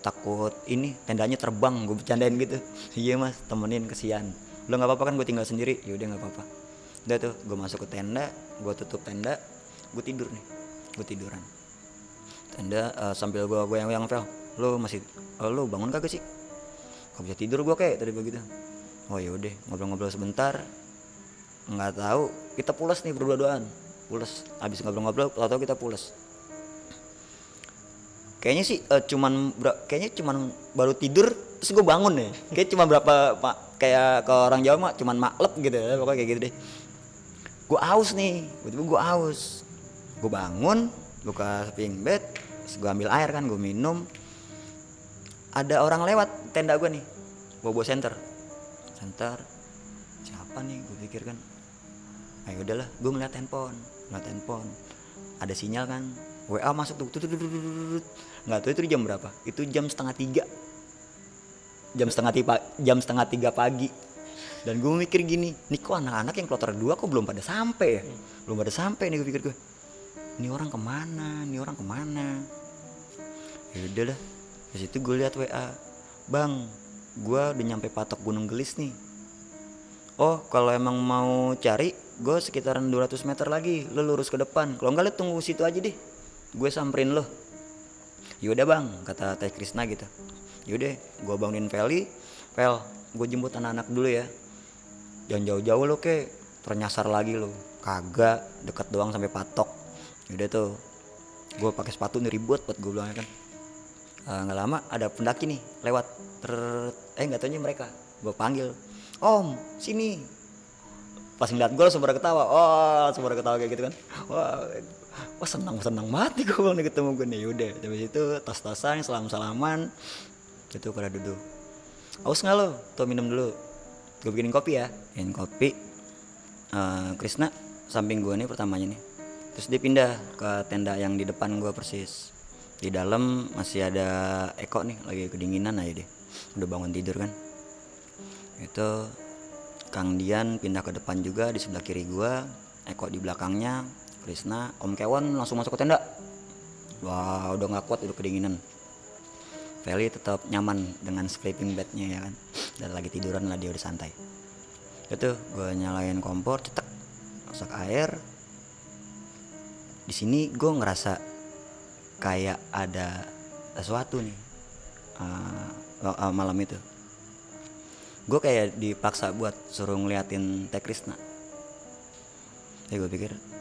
takut ini tendanya terbang gue bercandain gitu. [LAUGHS] Iya mas temenin kesian. Lo nggak apa-apa kan gue tinggal sendiri? Yaudah nggak apa-apa. Udah tuh gue masuk ke tenda gue tutup tenda gue tidur nih. Gue tiduran. Tenda eh, sambil gue goyang-goyang Vel lo masih oh, lo bangun kagak sih? Kok bisa tidur gua kayak tadi begitu oh ya udah ngobrol-ngobrol sebentar. Nggak tahu kita pulas nih berdua-duaan. Pulas habis ngobrol-ngobrol tahu kita pulas kayaknya sih eh, cuman kayaknya cuman baru tidur terus gue bangun nih kayak cuma berapa pak kayak ke orang Jawa mah cuman maklep gitu ya pokoknya kayak gitu deh. Gue aus nih tiba-tiba gue aus gue bangun buka samping bed gue ambil air kan gue minum. Ada orang lewat tenda gue nih bawa bawa center center siapa nih? Gue pikir kan ayo udahlah. Gue ngeliat handphone ngeliat handphone. Ada sinyal kan WA masuk tuh tut, tut, tut, tut. Nggak tahu itu jam berapa. Itu jam setengah tiga. Jam setengah tiga jam setengah tiga pagi. Dan gue mikir gini nih kok anak-anak yang kloter dua kok belum pada sampai ya? Belum pada sampai nih gue pikir gue ini orang ke mana? Ini orang ke mana? Ya udah lah di situ gue lihat WA bang gue udah nyampe patok Gunung Gelis nih. Oh kalau emang mau cari gue sekitaran 200 meter lagi. Lo lurus ke depan. Kalau enggak lo tunggu situ aja deh. Gue samperin lo yaudah bang kata Teh Krisna gitu. Yaudah gue bangunin Feli. Fel gue jemput anak-anak dulu ya. Jangan jauh-jauh lo ke ternyasar lagi lo kagak deket doang sampai patok. Yaudah tuh gue pakai sepatu nih ribut buat gue bilang kan. Eh, nggak lama ada pendaki nih lewat. Ter eh nggak taunya mereka. Gue panggil om sini. Pas ngeliat gue langsung pada ketawa. Oh langsung ketawa kayak gitu kan. Wah wah senang senang nih gue bilang nih ketemu gue nih. Yaudah dari situ tas tasan salam salaman itu pada duduk. Aus nggak lo? Tuh minum dulu. Gue bikinin kopi ya. Bikinin kopi. Eh, Krisna samping gue nih pertamanya nih. Terus dia pindah ke tenda yang di depan gue persis. Di dalam masih ada Eko nih lagi kedinginan aja deh udah bangun tidur kan. Itu Kang Dian pindah ke depan juga di sebelah kiri gua. Eko di belakangnya Krisna Om Kewon langsung masuk ke tenda. Wah udah nggak kuat udah kedinginan. Feli tetap nyaman dengan sleeping bednya ya kan? Dan lagi tiduran lah dia udah santai. Itu gue nyalain kompor cetek masak air. Di sini gue ngerasa kayak ada sesuatu nih uh, uh, malam itu. Gue kayak dipaksa buat suruh ngeliatin Teh Krisna. Ya gue pikir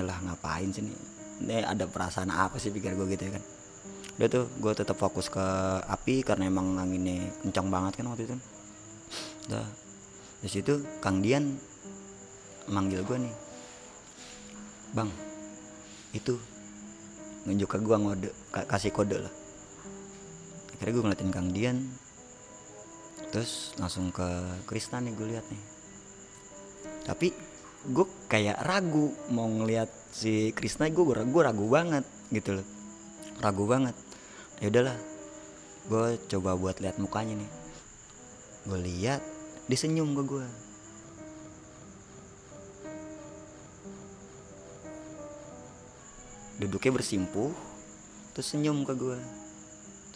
lah ngapain sih nih? Ini ada perasaan apa sih pikir gue gitu ya kan? Udah tuh gue tetap fokus ke api karena emang anginnya kencang banget kan waktu itu. Udah. Di situ Kang Dian manggil gue nih. Bang itu nunjuk ke gua ngode ka- kasih kode lah. Akhirnya gue ngeliatin Kang Dian. Terus langsung ke Krisna nih gue lihat nih. Tapi gue kayak ragu mau ngeliat si Krisna gue gue ragu banget gitu loh. Ragu banget. Ya udahlah gue coba buat lihat mukanya nih. Gue lihat dia senyum ke gue duduknya bersimpuh terus senyum ke gue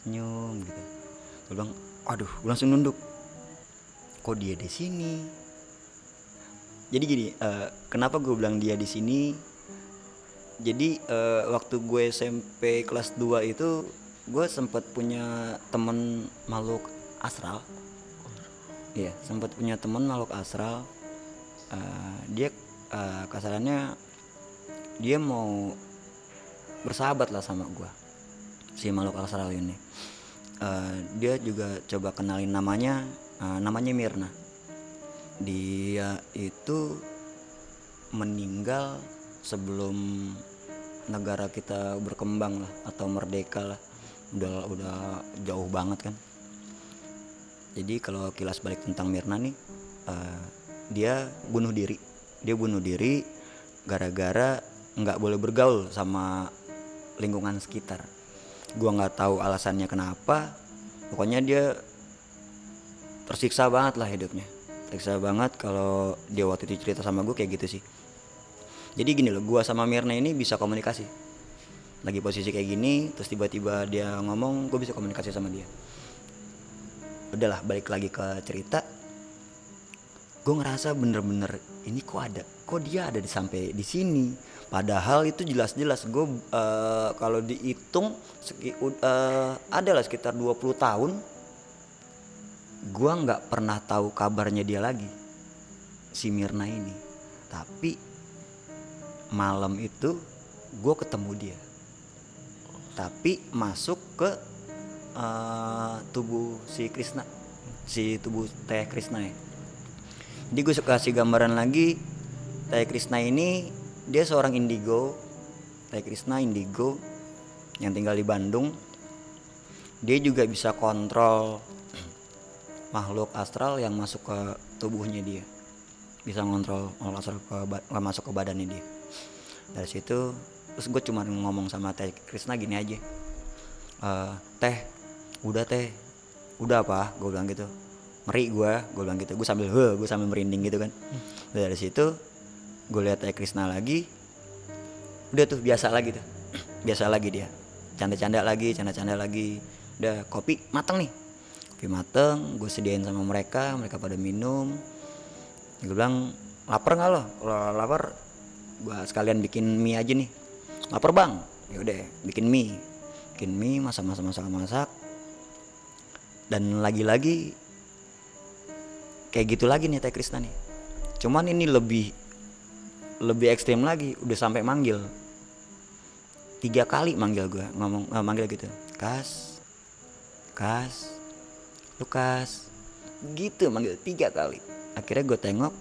senyum gitu. Gue bilang aduh gue langsung nunduk. Kok dia di sini jadi gini eh, kenapa gue bilang dia di sini? Jadi eh, waktu gue SMP kelas 2 itu gue sempat punya temen makhluk astral. Iya sempat punya temen makhluk astral. Eh, dia eh, kasarannya dia mau bersahabat lah sama gua si makhluk astral ini. Eh, dia juga coba kenalin namanya eh, namanya Mirna dia itu meninggal sebelum negara kita berkembang lah atau merdeka lah. Udah udah jauh banget kan. Jadi kalau kilas balik tentang Mirna nih eh, dia bunuh diri. Dia bunuh diri gara-gara nggak boleh bergaul sama lingkungan sekitar. Gua nggak tahu alasannya kenapa. Pokoknya dia tersiksa banget lah hidupnya tersiksa banget kalau dia waktu itu cerita sama gue kayak gitu sih. Jadi gini loh gua sama Mirna ini bisa komunikasi. Lagi posisi kayak gini terus tiba-tiba dia ngomong gue bisa komunikasi sama dia. Udahlah balik lagi ke cerita. Gue ngerasa bener-bener ini kok ada kok dia ada di sampai di sini. Padahal itu jelas-jelas gue uh, kalau dihitung uh, ada lah sekitar 20 tahun gue nggak pernah tahu kabarnya dia lagi si Mirna ini. Tapi malam itu gue ketemu dia. Tapi masuk ke uh, tubuh si Krishna si tubuh teh Krishna ya. Jadi gue suka kasih gambaran lagi teh Krishna ini dia seorang indigo. Teh Krishna indigo yang tinggal di Bandung. Dia juga bisa kontrol makhluk astral yang masuk ke tubuhnya dia. Bisa ngontrol astral ke, masuk ke badannya dia. Dari situ terus gue cuma ngomong sama teh Krisna gini aja. E, teh udah teh. Udah apa? Gue bilang gitu. Ngeri gue gue bilang gitu. Gue sambil he gue sambil merinding gitu kan. Dari situ gue lihat teh Krisna lagi. Udah tuh biasa lagi tuh. Biasa lagi dia. Canda-canda lagi canda-canda lagi. Udah kopi mateng nih kopi mateng gue sediain sama mereka mereka pada minum. Gue bilang lapar nggak lo? Kalau lapar gue sekalian bikin mie aja nih. Lapar bang. Ya udah bikin mie. Bikin mie masak masak masak masak dan lagi-lagi kayak gitu lagi nih teh Krista nih. Cuman ini lebih lebih ekstrim lagi udah sampai manggil. Tiga kali manggil gue ngomong uh, manggil gitu. Kas kas Lukas. Gitu manggil tiga kali. Akhirnya gue tengok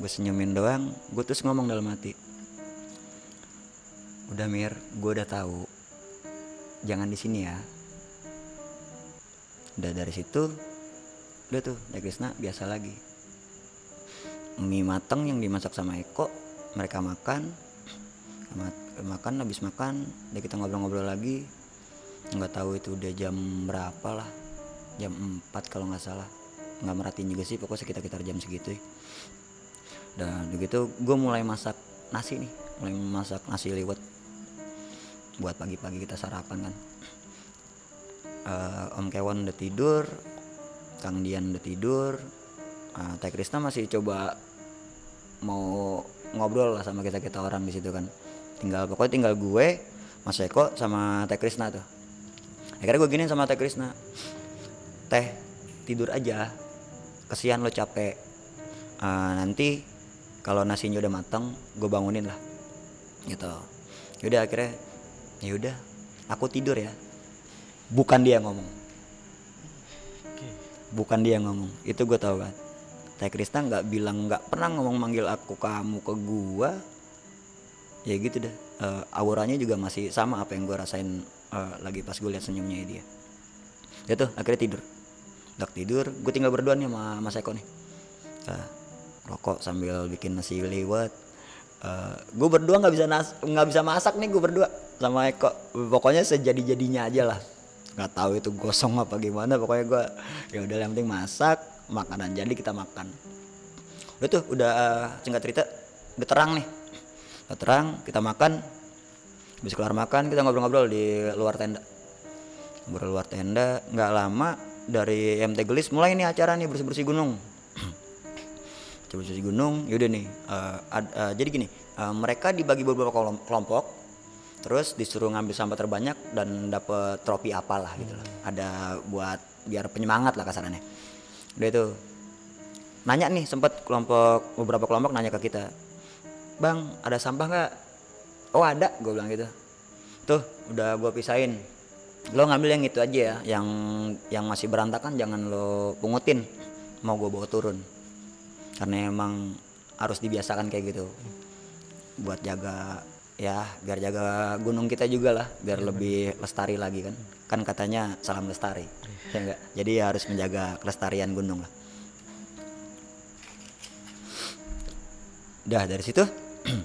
gue senyumin doang gue terus ngomong dalam hati. Udah mir gue udah tahu. Jangan di sini ya. Udah dari situ udah tuh ya Krisna biasa lagi. Mie mateng yang dimasak sama Eko mereka makan. Makan habis makan udah kita ngobrol-ngobrol lagi. Nggak tahu itu udah jam berapa lah jam 4 kalau nggak salah. Nggak merhatiin juga sih pokoknya sekitar-sekitar jam segitu. Dan begitu gue mulai masak nasi nih. Mulai masak nasi liwet buat pagi-pagi kita sarapan kan. Uh, Om Kewon udah tidur Kang Dian udah tidur. Uh, Teh Krisna masih coba mau ngobrol lah sama kita kita orang di situ kan. Tinggal pokoknya tinggal gue Mas Eko sama Teh Krisna tuh. Akhirnya gue gini sama Teh Krisna Teh tidur aja. Kesian lo capek. Uh, nanti kalau nasinya udah mateng gue bangunin lah. Gitu. Yaudah akhirnya ya udah aku tidur ya. Bukan dia yang ngomong. Bukan dia yang ngomong. Itu gue tahu kan Teh Krista nggak bilang nggak pernah ngomong manggil aku kamu ke gua. Ya gitu deh uh, auranya juga masih sama apa yang gue rasain uh, lagi pas gue lihat senyumnya dia. Ya tuh akhirnya tidur udah tidur gue tinggal berdua nih sama Mas Eko nih. Uh, rokok sambil bikin nasi liwet. Uh, gue berdua nggak bisa nggak bisa masak nih gue berdua sama Eko. Pokoknya sejadi jadinya aja lah. Nggak tahu itu gosong apa gimana pokoknya gue ya udah yang penting masak makanan jadi kita makan. Udah tuh udah uh, cerita udah terang nih. Udah terang kita makan. Habis keluar makan kita ngobrol-ngobrol di luar tenda. Ngobrol luar tenda nggak lama dari MT Gelis mulai nih acara nih bersih-bersih gunung. [CLEARS THROAT] Bersih-bersih gunung yaudah nih uh, ad, uh, jadi gini uh, mereka dibagi beberapa kelompok terus disuruh ngambil sampah terbanyak dan dapet trofi apalah gitu loh ada buat biar penyemangat lah kasarannya. Udah itu nanya nih sempet kelompok beberapa kelompok nanya ke kita bang ada sampah nggak? Oh ada gue bilang gitu. Tuh udah gue pisahin lo ngambil yang itu aja ya yang yang masih berantakan jangan lo pungutin mau gue bawa turun. Karena emang harus dibiasakan kayak gitu. Buat jaga ya biar jaga gunung kita juga lah biar ya, lebih lestari lagi kan. Kan katanya salam lestari ya enggak? Jadi ya harus menjaga kelestarian gunung lah. Udah dari situ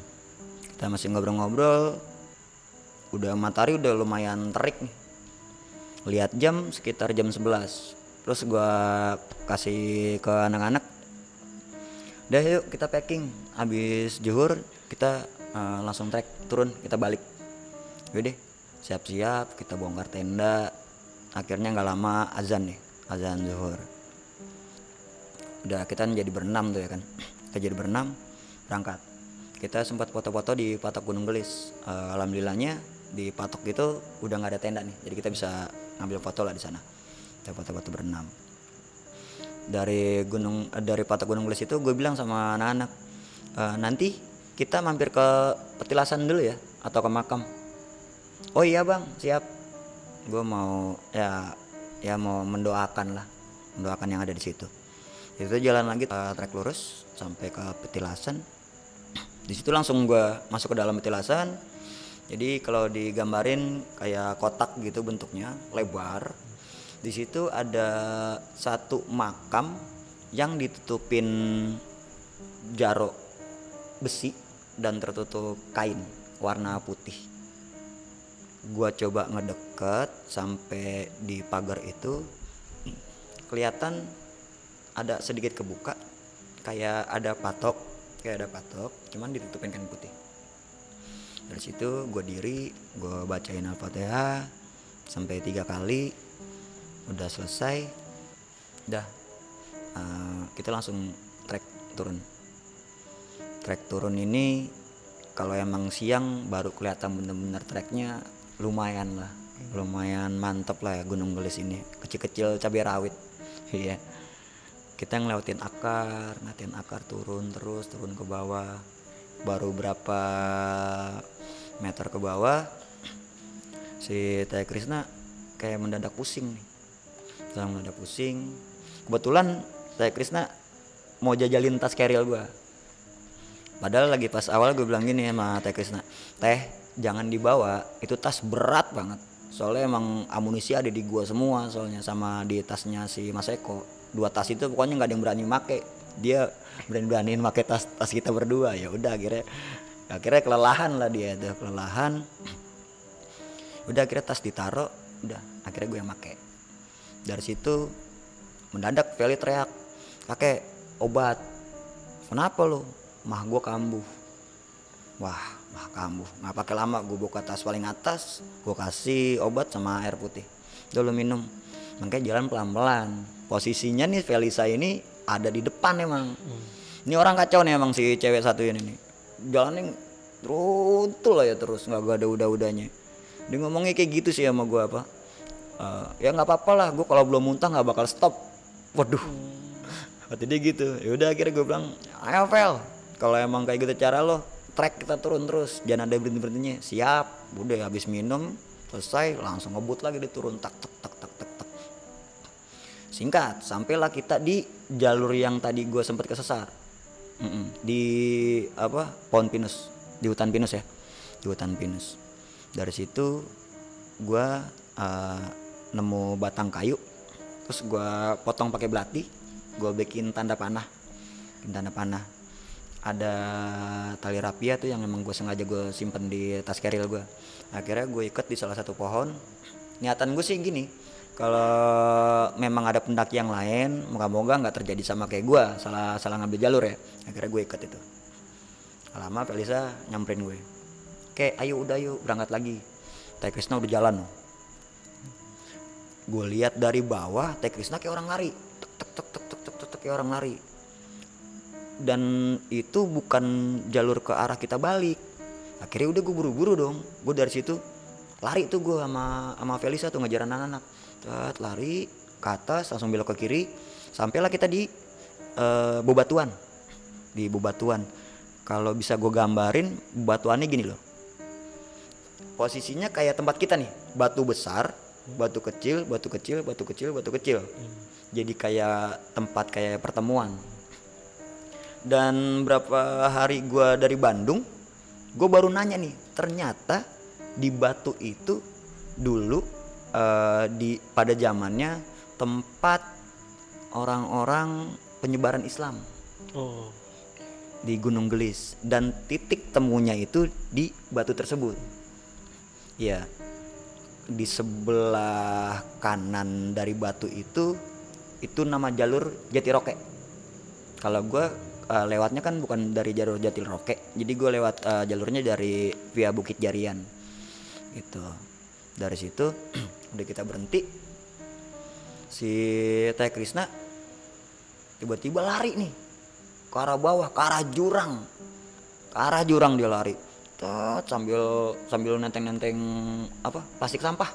[CLEARS THROAT] kita masih ngobrol-ngobrol. Udah matahari udah lumayan terik nih lihat jam sekitar jam 11 terus gua kasih ke anak-anak. Udah yuk kita packing. Habis juhur kita uh, langsung trek turun kita balik. Yaudah siap-siap kita bongkar tenda. Akhirnya nggak lama azan nih azan zuhur. Udah kita jadi berenam tuh ya kan. [CLEARS THROAT] Kita jadi berenam berangkat. Kita sempat foto-foto di patok Gunung Gelis. Eh, alhamdulillahnya di patok itu udah nggak ada tenda nih. Jadi kita bisa ngambil foto lah di sana. Kita foto-foto berenam. Dari gunung eh, dari patok Gunung Gelis itu gue bilang sama anak-anak "Eh, nanti kita mampir ke petilasan dulu ya atau ke makam. Oh iya bang siap. Gue mau ya ya mau mendoakan lah mendoakan yang ada di situ. Itu jalan lagi eh, trek lurus sampai ke petilasan. Di situ langsung gue masuk ke dalam petilasan jadi kalau digambarin kayak kotak gitu bentuknya lebar di situ ada satu makam yang ditutupin jarok besi dan tertutup kain warna putih. Gua coba ngedeket sampai di pagar itu kelihatan ada sedikit kebuka kayak ada patok kayak ada patok cuman ditutupin kain putih dari situ gue diri gue bacain al-fatihah sampai tiga kali udah selesai udah eh, kita langsung trek turun. Trek turun ini kalau emang siang baru kelihatan bener-bener treknya lumayan lah. Lumayan mantep lah ya Gunung Gelis ini. Kecil-kecil cabai rawit. [LAUGHS] Iya. Kita ngelewatin akar ngatin akar turun terus turun ke bawah baru berapa meter ke bawah si Teh Krisna kayak mendadak pusing nih. Sedang mendadak pusing. Kebetulan Teh Krisna mau jajalin tas keril gua. Padahal lagi pas awal gue bilang gini sama Teh Krisna Teh jangan dibawa itu tas berat banget. Soalnya emang amunisi ada di gua semua soalnya sama di tasnya si Mas Eko dua tas itu pokoknya nggak ada yang berani make dia berani beraniin make tas tas kita berdua. Ya udah akhirnya akhirnya kelelahan lah dia tuh kelelahan. Udah akhirnya tas ditaro udah akhirnya gue yang make dari situ mendadak Feli teriak kakek obat. Kenapa lo mah gue kambuh. Wah mah kambuh. Nggak pakai lama gue buka tas paling atas gue kasih obat sama air putih. Dulu minum. Makanya jalan pelan pelan posisinya nih Felisa ini ada di depan emang. Ini orang kacau nih emang si cewek satu ini nih. Jalannya runtul ya terus nggak gak ada udah-udahnya. Dia ngomongnya kayak gitu sih sama gue apa "Eh, ya nggak apa-apa lah gue kalau belum muntah nggak bakal stop. Waduh. Kata dia gitu. Ya udah akhirnya gue bilang ayo Vel kalau emang kayak gitu cara lo trek kita turun terus. Jangan ada berhenti berhentinya siap udah habis minum selesai langsung ngebut lagi dia turun tak tak tak tak tak tak singkat sampailah kita di jalur yang tadi gue sempat kesesar Mm-mm. di apa pohon pinus di hutan pinus ya. Di hutan pinus. Dari situ gue nemu batang kayu. Terus gue potong pakai belati gue bikin tanda panah. Bikin tanda panah. Ada tali rapia tuh yang emang gue sengaja gue simpen di tas keril gue akhirnya gue ikat di salah satu pohon. Niatan gue sih gini kalau memang ada pendaki yang lain moga-moga nggak terjadi sama kayak gue salah salah ngambil jalur ya. Akhirnya gue ikat itu. Lama Felisa nyamperin gue. Oke ayo udah yuk berangkat lagi. Teh Krisna udah jalan loh. Gue lihat dari bawah Teh Krisna kayak orang lari. Tek tek tek tek tek tek, tek, kayak orang lari. Dan itu bukan jalur ke arah kita balik. Akhirnya udah gue buru-buru dong. Gue dari situ lari tuh gue sama sama Felisa tuh ngejar anak-anak Lari ke atas langsung belok ke kiri. Sampailah kita di eh, Bebatuan. Di Bebatuan. Kalau bisa gue gambarin batuannya gini loh. Posisinya kayak tempat kita nih. Batu besar batu kecil batu kecil batu kecil batu kecil. Jadi kayak tempat kayak pertemuan. Dan berapa hari gua dari Bandung gue baru nanya nih ternyata di batu itu dulu eh, di pada zamannya tempat orang-orang penyebaran Islam Oh. di Gunung Gelis dan titik temunya itu di batu tersebut. Ya, di sebelah kanan dari batu itu itu nama jalur Jatiroke. Kalau gue lewatnya kan bukan dari jalur Jatiroke, jadi gue lewat eh, jalurnya dari via Bukit Jarian. Gitu. Dari situ udah kita berhenti. Si Teh Krisna tiba-tiba lari nih. Ke arah bawah ke arah jurang. Ke arah jurang dia lari. Tet, sambil sambil nenteng-nenteng apa plastik sampah.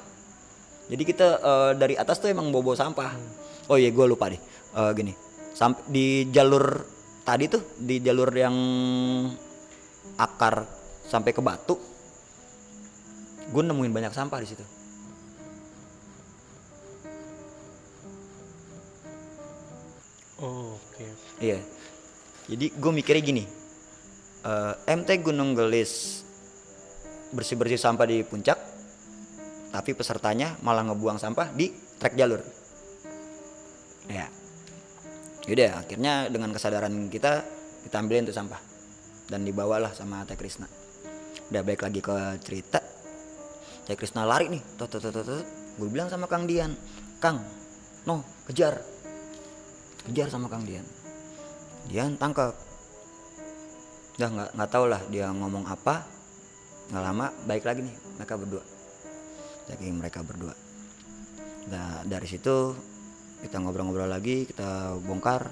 Jadi kita eh, dari atas tuh emang bobo sampah. Oh iya gue lupa deh. Eh, gini. Sampai di jalur tadi tuh di jalur yang akar sampai ke batu gue nemuin banyak sampah di situ Oh, oke. Iya. Jadi gue mikirnya gini, eh, MT Gunung Gelis bersih-bersih sampah di puncak, tapi pesertanya malah ngebuang sampah di trek jalur. Ya. Yaudah, akhirnya dengan kesadaran kita kita ambilin tuh sampah dan dibawalah sama Teh Krisna. Udah balik lagi ke cerita. Teh Krisna lari nih, tot tot tot tot. Gue bilang sama Kang Dian, Kang, no kejar, kejar sama Kang Dian. Dia tangkap. Udah nggak nggak tahu lah dia ngomong apa. Nggak lama baik lagi nih mereka berdua. Saking mereka berdua. Nah dari situ kita ngobrol-ngobrol lagi kita bongkar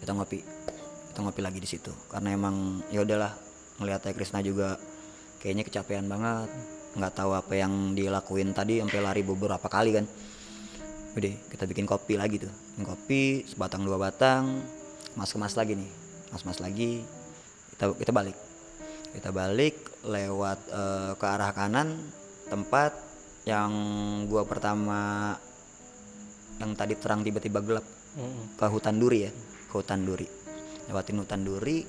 kita ngopi. Kita ngopi lagi di situ. Karena emang ya udahlah ngelihat Krisna juga kayaknya kecapean banget. Nggak tahu apa yang dilakuin tadi sampai lari beberapa kali kan udah kita bikin kopi lagi tuh. Bikin kopi sebatang dua batang mas kemas lagi nih. Mas mas lagi kita kita balik. Kita balik lewat eh, ke arah kanan tempat yang gua pertama yang tadi terang tiba-tiba gelap. Mm-mm. ke hutan duri ya? Ke hutan duri. Lewatin hutan duri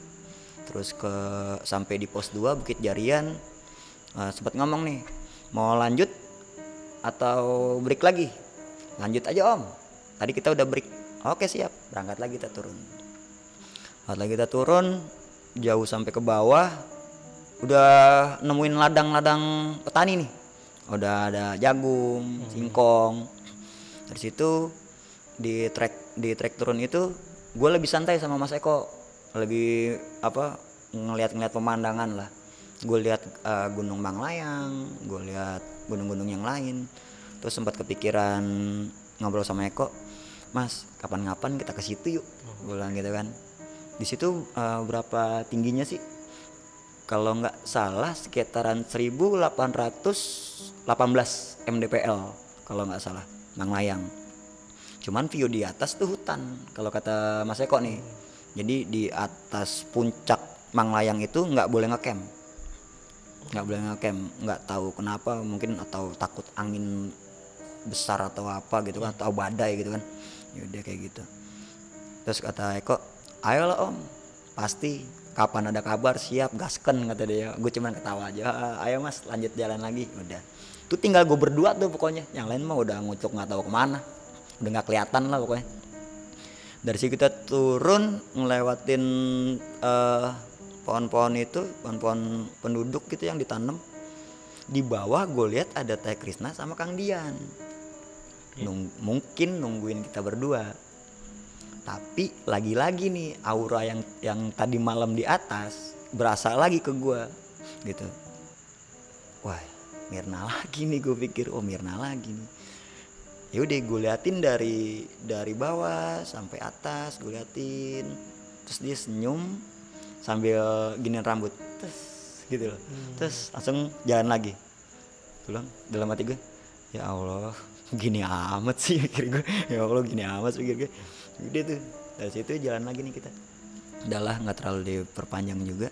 terus ke sampai di pos 2 Bukit Jarian. Eh, sempat ngomong nih mau lanjut atau break lagi lanjut aja om. Tadi kita udah break. Oke siap. Berangkat lagi kita turun. Berangkat lagi kita turun. Jauh sampai ke bawah. Udah nemuin ladang-ladang petani nih. Udah ada jagung singkong. Dari situ di trek di trek turun itu gue lebih santai sama Mas Eko. Lebih apa ngelihat-ngelihat pemandangan lah. Gue lihat eh, gunung Banglayang gue lihat gunung-gunung yang lain terus sempat kepikiran ngobrol sama Eko Mas kapan-kapan kita ke situ yuk bilang gitu kan. Di situ eh, berapa tingginya sih? Kalau nggak salah sekitaran 1818 mdpl kalau nggak salah Banglayang cuman view di atas tuh hutan kalau kata Mas Eko nih. Jadi di atas puncak Manglayang itu nggak boleh ngecamp. Nggak boleh ngecamp nggak tahu kenapa mungkin atau takut angin besar atau apa gitu kan atau badai gitu kan. Yaudah kayak gitu. Terus kata Eko ayolah om. Pasti kapan ada kabar siap. Gasken kata dia. Gue cuman ketawa aja "Ah, ayo mas lanjut jalan lagi. Udah tuh tinggal gue berdua tuh pokoknya. Yang lain mah udah ngucuk nggak tahu ke mana. Udah nggak kelihatan lah pokoknya. Dari situ kita turun ngelewatin eh, pohon-pohon itu pohon-pohon penduduk gitu yang ditanam. Di bawah gue lihat ada Teh Krisna sama Kang Dian Nung- mungkin nungguin kita berdua. Tapi lagi-lagi nih aura yang yang tadi malam di atas berasa lagi ke gua gitu. Wah Mirna lagi nih gue pikir oh Mirna lagi nih. Ya udah gue liatin dari dari bawah sampai atas gue liatin. Terus dia senyum sambil giniin rambut. Terus gitu loh. Terus langsung jalan lagi. Pulang dalam hati gue ya Allah gini amat sih pikir gue ya Allah gini amat pikir gue udah tuh. Dari situ jalan lagi nih kita. Udahlah nggak terlalu diperpanjang juga.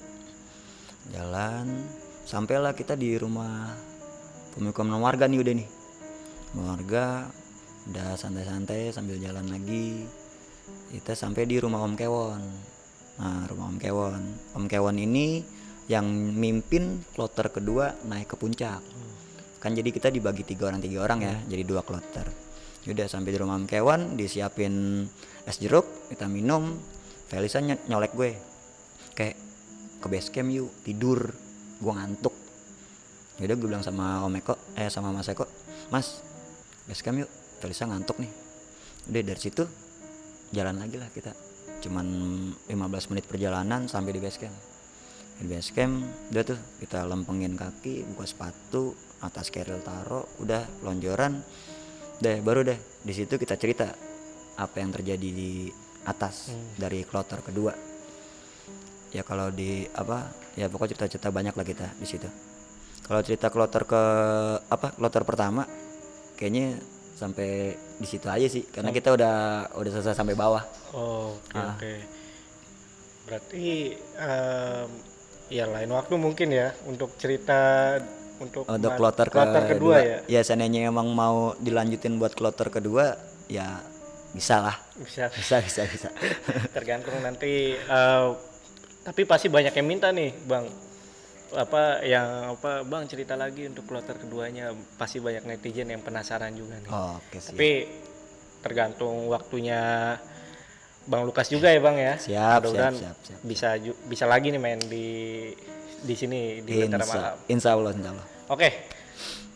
Jalan sampailah kita di rumah pemukiman warga nih udah nih. Warga udah santai-santai sambil jalan lagi. Kita sampai di rumah Om Kewon. Nah rumah Om Kewon. Om Kewon ini yang mimpin kloter kedua naik ke puncak kan jadi kita dibagi tiga orang tiga orang ya jadi dua kloter. Udah sampai di rumah Om Kewon disiapin es jeruk kita minum Felisa ny- nyolek gue. Kayak ke base camp yuk tidur gua ngantuk. Yaudah gue bilang sama Om Eko eh sama Mas Eko Mas base camp yuk Felisa ngantuk nih. Udah dari situ jalan lagi lah kita. Cuman 15 menit perjalanan sampai di base camp. Di base camp udah tuh kita lempengin kaki buka sepatu atas keril taro udah lonjoran. Deh baru deh di situ kita cerita apa yang terjadi di atas dari kloter kedua. Ya kalau di apa ya pokoknya cerita-cerita banyak lah kita di situ. Kalau cerita kloter ke apa kloter pertama kayaknya sampai di situ aja sih karena kita udah udah selesai sampai bawah. Oh, oke Ah. oke. Berarti em, ya lain waktu mungkin ya untuk cerita untuk untuk kloter, kloter kedua ya. ya seandainya emang mau dilanjutin buat kloter kedua ya bisa lah Bisa [LAUGHS] bisa bisa bisa [LAUGHS] tergantung nanti eh, tapi pasti banyak yang minta nih, Bang. Apa yang apa Bang cerita lagi untuk kloter keduanya pasti banyak netizen yang penasaran juga nih. Oh, oke sih Tapi tergantung waktunya Bang Lukas juga ya Bang ya. Siap, Mudah-mudahan siap, siap, siap. bisa bisa lagi nih main di di sini di Lentera Malam. insya, insya Allah insya Allah Oke.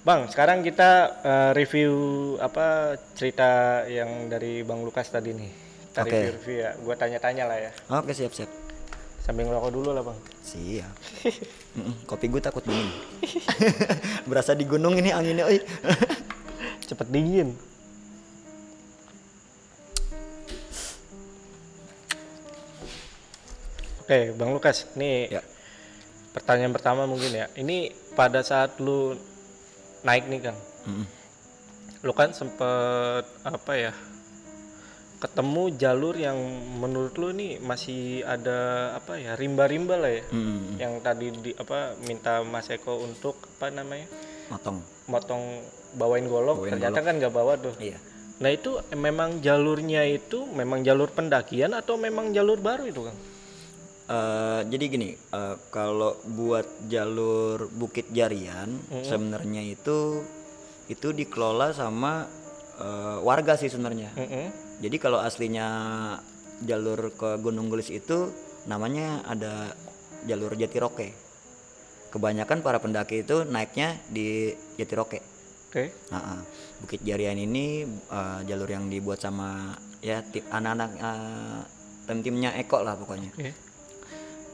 Bang, sekarang kita eh, review apa cerita yang dari Bang Lukas tadi nih. Kita Oke. review-review ya. Gua tanya-tanya lah ya. oke siap siap Sambil ngerokok dulu lah, Bang. siap [LAUGHS] Mm-mm, kopi gue takut dingin [LAUGHS] berasa di gunung ini anginnya oi [LAUGHS] Cepet dingin. Oke, Bang Lukas, nih ya pertanyaan pertama mungkin ya. Ini pada saat lu naik nih kan, Mm-mm. lu kan sempet apa ya ketemu jalur yang menurut lu nih masih ada apa ya rimba-rimba lah ya. Mm-mm. yang tadi di apa minta Mas Eko untuk apa namanya motong. motong bawain golok. Bawain ternyata kan nggak bawa tuh. Iya. Nah itu memang jalurnya itu memang jalur pendakian atau memang jalur baru itu kan Eh, jadi gini eh, kalau buat jalur Bukit Jarian sebenarnya itu itu dikelola sama eh, warga sih sebenarnya. Jadi kalau aslinya jalur ke Gunung Gelis itu namanya ada jalur Jatiroke. Kebanyakan para pendaki itu naiknya di Jatiroke. Oke. Nah, ah. Bukit Jarian ini eh, jalur yang dibuat sama ya tim anak-anak tim-timnya Eko lah pokoknya. Oke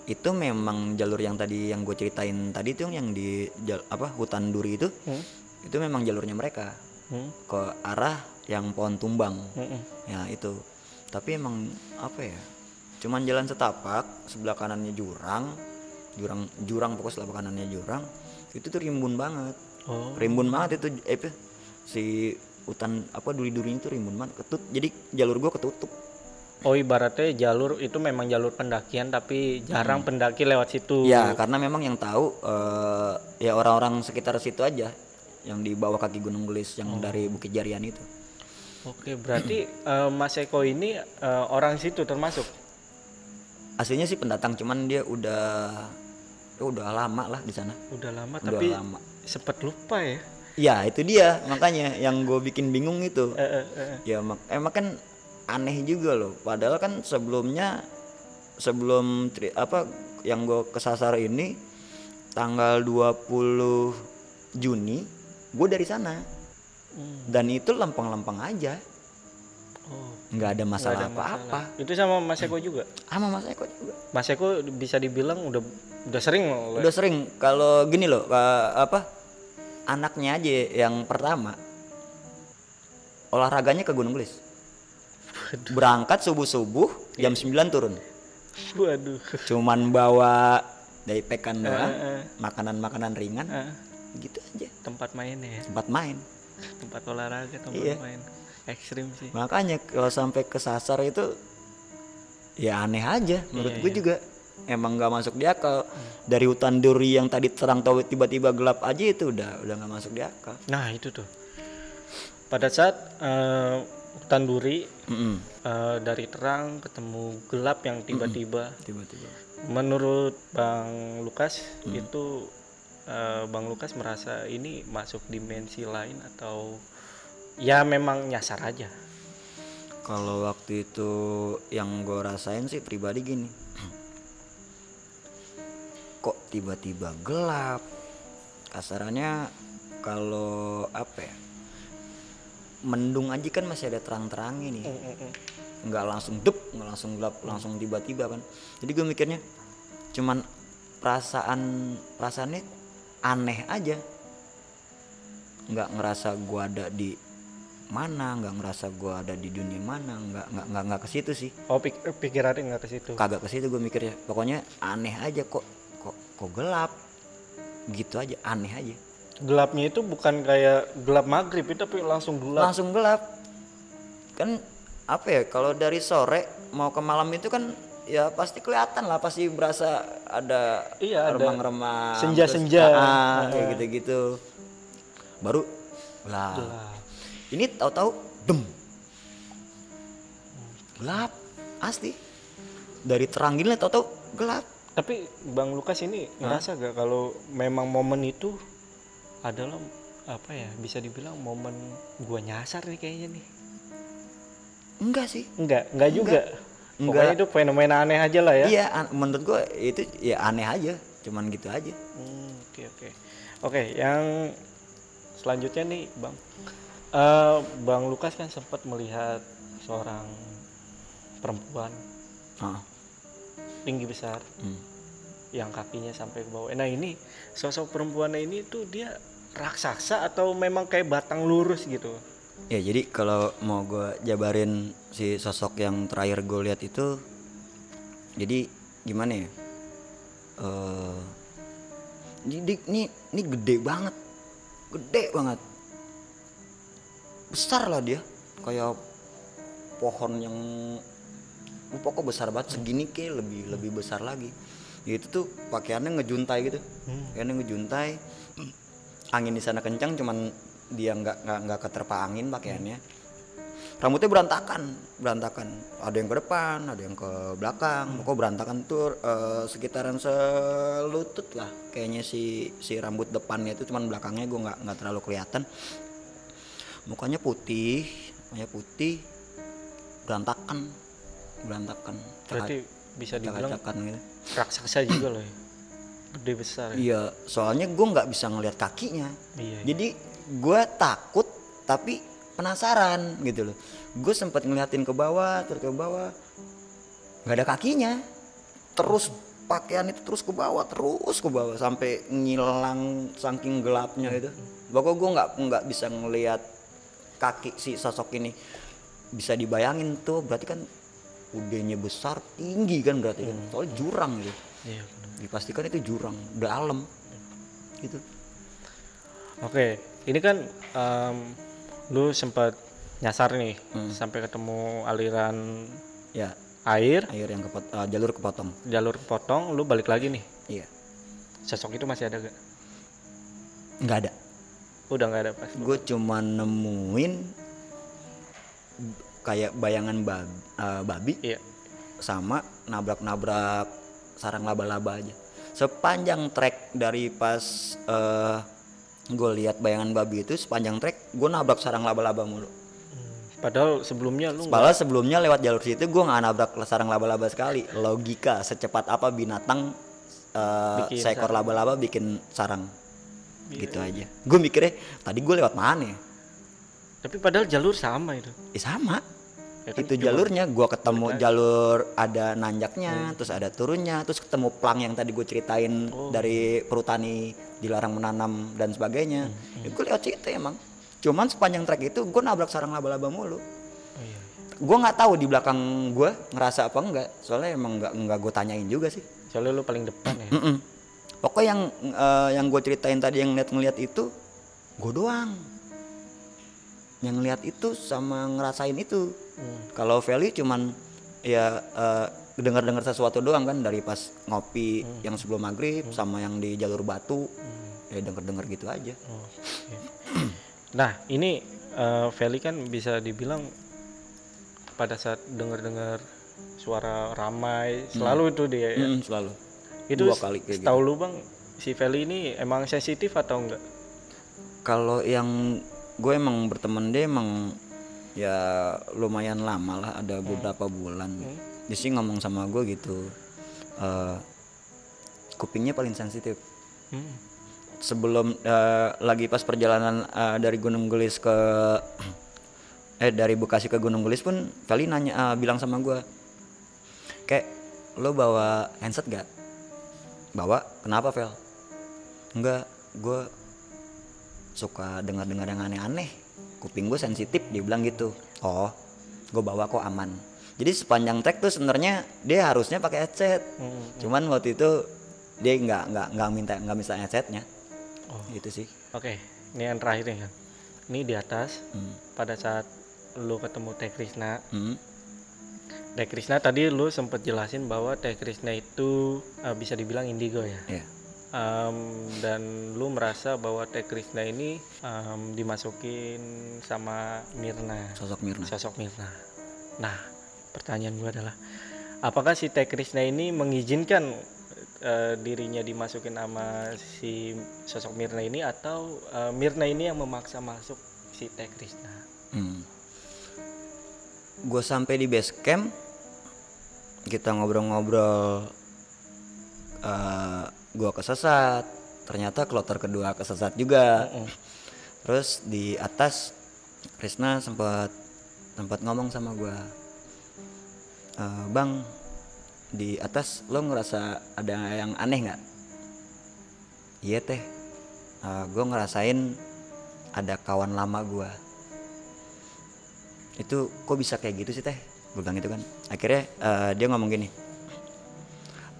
itu memang jalur yang tadi yang gue ceritain tadi tuh yang di jal- apa hutan duri itu Hmm. itu memang jalurnya mereka. Hmm. ke arah yang pohon tumbang. Mm-mm. ya itu. Tapi emang apa ya cuman jalan setapak sebelah kanannya jurang jurang jurang pokoknya sebelah kanannya jurang itu tuh rimbun banget. Oh. Rimbun banget itu eh, si hutan apa duri-durinya itu rimbun banget ketut. Jadi jalur gua ketutup oh ibaratnya jalur itu memang jalur pendakian tapi jarang pendaki lewat situ. Ya karena memang yang tahu eh, ya orang-orang sekitar situ aja yang di bawah kaki Gunung Gelis yang dari Bukit Jarian itu. Oke berarti eh, Mas Eko ini eh, orang situ termasuk? Aslinya sih pendatang cuman dia udah ya udah lama lah di sana. Udah lama udah tapi lama. sempet lupa ya? Ya itu dia makanya yang gue bikin bingung itu. Eh, eh, eh, eh. ya mak emang kan aneh juga loh. Padahal kan sebelumnya sebelum tri- apa yang gue kesasar ini tanggal 20 Juni gue dari sana. Hmm. dan itu lempeng-lempeng aja. Oh. Nggak ada masalah apa-apa. itu sama Mas Eko juga? Sama Mas Eko juga. Mas Eko bisa dibilang udah udah sering loh. Udah sering. Kalau gini loh apa anaknya aja yang pertama olahraganya ke Gunung Gelis berangkat subuh-subuh jam 9 turun. Waduh. Cuman bawa dari pekan doang eh. makanan-makanan ringan. Eh, gitu aja. Tempat mainnya ya? Sempat main. Tempat olahraga tempat Iya. main. Ekstrim sih. Makanya kalau sampai kesasar itu ya aneh aja. Menurut Iya, gue iya. juga emang nggak masuk di akal. Dari hutan duri yang tadi terang tahu tiba-tiba gelap aja itu udah udah nggak masuk di akal. Nah itu tuh. Pada saat eh, hutan duri Mm-mm. eh, dari terang ketemu gelap yang tiba-tiba. Tiba-tiba. Menurut Bang Lukas itu eh, Bang Lukas merasa ini masuk dimensi lain atau ya memang nyasar aja? Kalau waktu itu yang gue rasain sih pribadi gini. [CLEARS THROAT] Kok tiba-tiba gelap? Kasarannya kalau apa ya mendung aja kan masih ada terang-terangnya nih nggak langsung dep nggak langsung gelap langsung tiba-tiba kan. Jadi gue mikirnya cuman perasaan perasaannya aneh aja. Nggak ngerasa gue ada di mana nggak ngerasa gue ada di dunia mana nggak nggak nggak nggak ke situ sih. Oh pik pikirannya nggak ke situ. Kagak ke situ gue mikirnya. Pokoknya aneh aja kok kok kok gelap. Gitu aja aneh aja gelapnya itu bukan kayak gelap maghrib itu tapi langsung gelap. Langsung gelap. Kan apa ya kalau dari sore mau ke malam itu kan ya pasti kelihatan lah pasti berasa ada Iya, remang-remang senja-senja. ah, kayak gitu-gitu. Baru gelap. Gelap. ini tahu-tahu dem. Gelap asli dari terang gini tahu-tahu gelap. Tapi bang Lukas ini ngerasa gak kalau memang momen itu adalah apa ya bisa dibilang momen gua nyasar nih kayaknya nih. Enggak sih. Enggak enggak juga. Enggak. pokoknya itu fenomena aneh aja lah ya. Iya menurut gue itu ya aneh aja cuman gitu aja. Hmm, Oke oke. Oke yang selanjutnya nih bang. Eh, bang Lukas kan sempat melihat seorang perempuan Ah, tinggi besar hmm. yang kakinya sampai ke bawah. Nah ini sosok perempuannya ini tuh dia raksasa atau memang kayak batang lurus gitu? Ya jadi kalau mau gue jabarin si sosok yang terakhir gue lihat itu, jadi gimana ya? Eh, jadi ini ini gede banget, gede banget, besar lah dia, kayak pohon yang pokok besar banget. Segini ke lebih lebih besar lagi. Ya itu tuh pakaiannya ngejuntai gitu, pakaiannya ngejuntai, angin di sana kencang cuman dia nggak nggak nggak keterpa angin pakaiannya. Rambutnya berantakan berantakan. Ada yang ke depan ada yang ke belakang. Pokoknya berantakan tuh eh, sekitaran selutut lah. Kayaknya si si rambut depannya itu cuman belakangnya gue nggak nggak terlalu kelihatan. Mukanya putih mukanya putih berantakan berantakan. Berarti bisa dibilang gitu. raksasa juga loh ya. Gede besar ya. Iya, soalnya gue nggak bisa ngelihat kakinya. Iya, iya. Jadi gue takut tapi penasaran gitu loh. Gue sempat ngeliatin ke bawah, terus ke bawah, nggak ada kakinya. Terus pakaian itu terus ke bawah, terus ke bawah sampai ngilang saking gelapnya itu. Pokoknya gue nggak nggak bisa ngelihat kaki si sosok ini. Bisa dibayangin tuh, berarti kan udahnya besar, tinggi kan berarti kan. Soalnya jurang gitu Iya. Dipastikan itu jurang dalam gitu Oke, ini kan em, lu sempat nyasar nih Hmm. sampai ketemu aliran ya air, air yang kepot eh, jalur kepotong jalur potong, lu balik lagi nih. iya Sosok itu masih ada gak? nggak ada Udah nggak ada pas. gue cuma nemuin kayak bayangan bab- eh, babi Iya. sama nabrak-nabrak sarang laba-laba aja sepanjang trek dari pas eh gue lihat bayangan babi itu sepanjang trek gue nabrak sarang laba-laba mulu Padahal sebelumnya lu Padahal sebelumnya lewat jalur situ gue nggak nabrak sarang laba-laba sekali. Logika secepat apa binatang Bikin seekor sarang. laba-laba bikin sarang. Iya, gitu aja. Gue mikirnya tadi gue lewat mana ya? tapi padahal jalur sama itu. Eh, sama. Ya kan itu jalurnya gue ketemu jalur ada nanjaknya, Hmm. terus ada turunnya, terus ketemu plang yang tadi gue ceritain Oh. dari perhutani dilarang menanam dan sebagainya. Hmm, Ya, gue lewat situ emang. Cuman sepanjang trek itu gue nabrak sarang laba-laba mulu. Oh, iya. gue nggak tahu di belakang gue ngerasa apa enggak soalnya emang nggak nggak gue tanyain juga sih Soalnya lu paling depan ya. Mm-mm. pokoknya yang eh, yang gue ceritain tadi yang lihat ngeliat itu gue doang yang ngeliat itu sama ngerasain itu Hmm. kalau Feli cuman ya eh, dengar-dengar sesuatu doang kan dari pas ngopi yang sebelum maghrib sama yang di jalur batu ya denger-denger gitu aja Oh, iya. nah ini eh, Feli kan bisa dibilang pada saat dengar-dengar suara ramai selalu itu dia ya. Mm, selalu itu dua kali kayak gitu. tahu lu bang si Feli ini emang sensitif atau enggak kalau yang gue emang berteman dia emang ya lumayan lama lah ada beberapa bulan. Dia sih ngomong sama gue gitu eh, kupingnya paling sensitif. Hmm. sebelum eh, lagi pas perjalanan eh, dari Gunung Gelis ke eh dari Bekasi ke Gunung Gelis pun Feli nanya eh, bilang sama gue kayak lo bawa handset gak bawa. Kenapa Vel enggak gue suka dengar-dengar yang aneh-aneh kuping gue sensitif dia bilang gitu oh gue bawa kok aman jadi sepanjang trek tuh sebenarnya dia harusnya pakai headset Hmm. cuman waktu itu dia nggak nggak nggak minta nggak minta headsetnya Oh. gitu sih Oke, ini yang terakhir nih kan. Ini di atas Hmm. pada saat lu ketemu Teh Krishna. Hmm. Teh Krishna tadi lu sempet jelasin bahwa Teh Krishna itu eh, bisa dibilang indigo ya. Iya. Em, dan lu merasa bahwa Teh Krishna ini em, dimasukin sama Mirna, sosok Mirna sosok Mirna. Nah, pertanyaan gua adalah apakah si Teh Krishna ini mengizinkan eh, dirinya dimasukin sama si sosok Mirna ini atau eh, Mirna ini yang memaksa masuk si Teh Krishna? Hmm. Gue sampai di base camp, kita ngobrol-ngobrol. eh gue kesesat, ternyata kloter kedua kesesat juga. Mm-mm. Terus di atas, Krisna sempat sempat ngomong sama gue, "Eh, bang, di atas lo ngerasa ada yang aneh nggak? Iya teh, gue ngerasain ada kawan lama gue itu kok bisa kayak gitu sih teh gue bilang gitu kan akhirnya eh, dia ngomong gini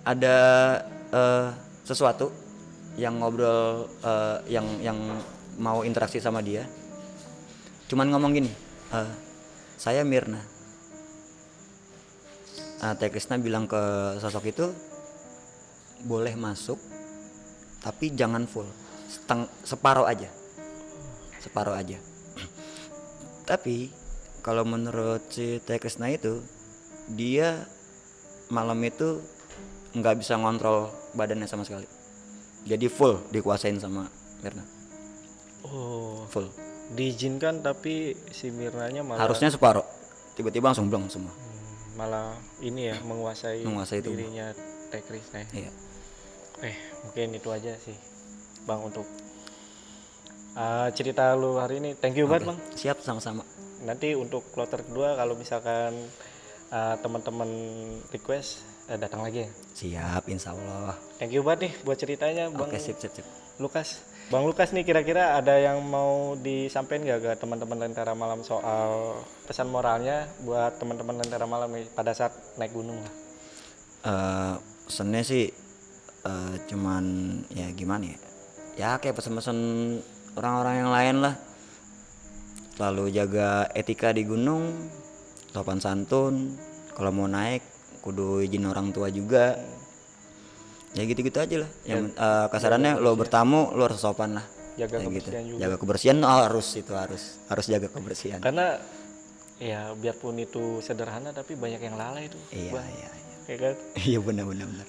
ada eh, sesuatu yang ngobrol eh, yang yang mau interaksi sama dia. Cuman ngomong gini eh, saya Mirna. Nah, Teh Krisna bilang ke sosok itu boleh masuk tapi jangan full. Seteng separuh aja. Separuh aja. [CLEARS THROAT] Tapi kalau menurut si Teh Krisna itu dia malam itu nggak bisa ngontrol badannya sama sekali. Jadi full dikuasain sama Mirna. Oh, full. Diizinkan tapi si Mirnanya malah harusnya separuh. Tiba-tiba langsung blong semua. Hmm, malah ini ya menguasai, Menguasai dirinya Teh Krishna ya. iya. Eh, mungkin itu aja sih, Bang untuk uh, cerita lu hari ini. Thank you banget, Bang. siap sama-sama. Nanti untuk kloter kedua kalau misalkan uh, teman-teman request eh, datang lagi ya. siap insya Allah Thank you banget nih buat ceritanya, Bang oke sip sip sip Lukas. Bang Lukas nih kira-kira ada yang mau disampaikan gak ke teman-teman Lentera Malam soal pesan moralnya buat teman-teman Lentera Malam nih pada saat naik gunung lah. eh pesennya sih eh, cuman ya gimana ya ya kayak pesan-pesan orang-orang yang lain lah selalu jaga etika di gunung sopan santun kalau mau naik kudu izin orang tua juga ya gitu-gitu aja lah yang eh, kasarannya lo bertamu lo harus sopan lah Jaga gitu. kebersihan juga. jaga kebersihan oh, harus itu harus harus jaga kebersihan Karena ya biarpun itu sederhana tapi banyak yang lalai itu. iya iya iya Ya kan? [LAUGHS] iya benar benar benar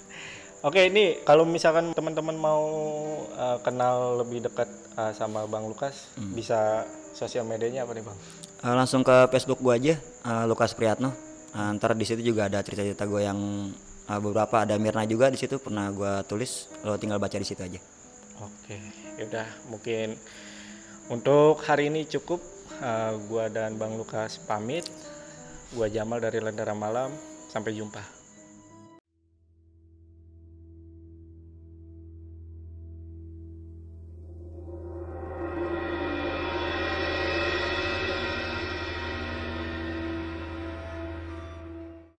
Oke, ini kalau misalkan teman-teman mau uh, kenal lebih dekat uh, sama Bang Lukas, Hmm. bisa sosial medianya apa nih, Bang? Eh, langsung ke Facebook gua aja eh, Lukas Priyatno Eh, ntar di situ juga ada cerita-cerita gue yang eh, beberapa ada Mirna juga di situ pernah gua tulis lo tinggal baca di situ aja Oke, yaudah mungkin untuk hari ini cukup. Uh, gua dan Bang Lukas pamit. Gua Jamal dari Lentera Malam. Sampai jumpa.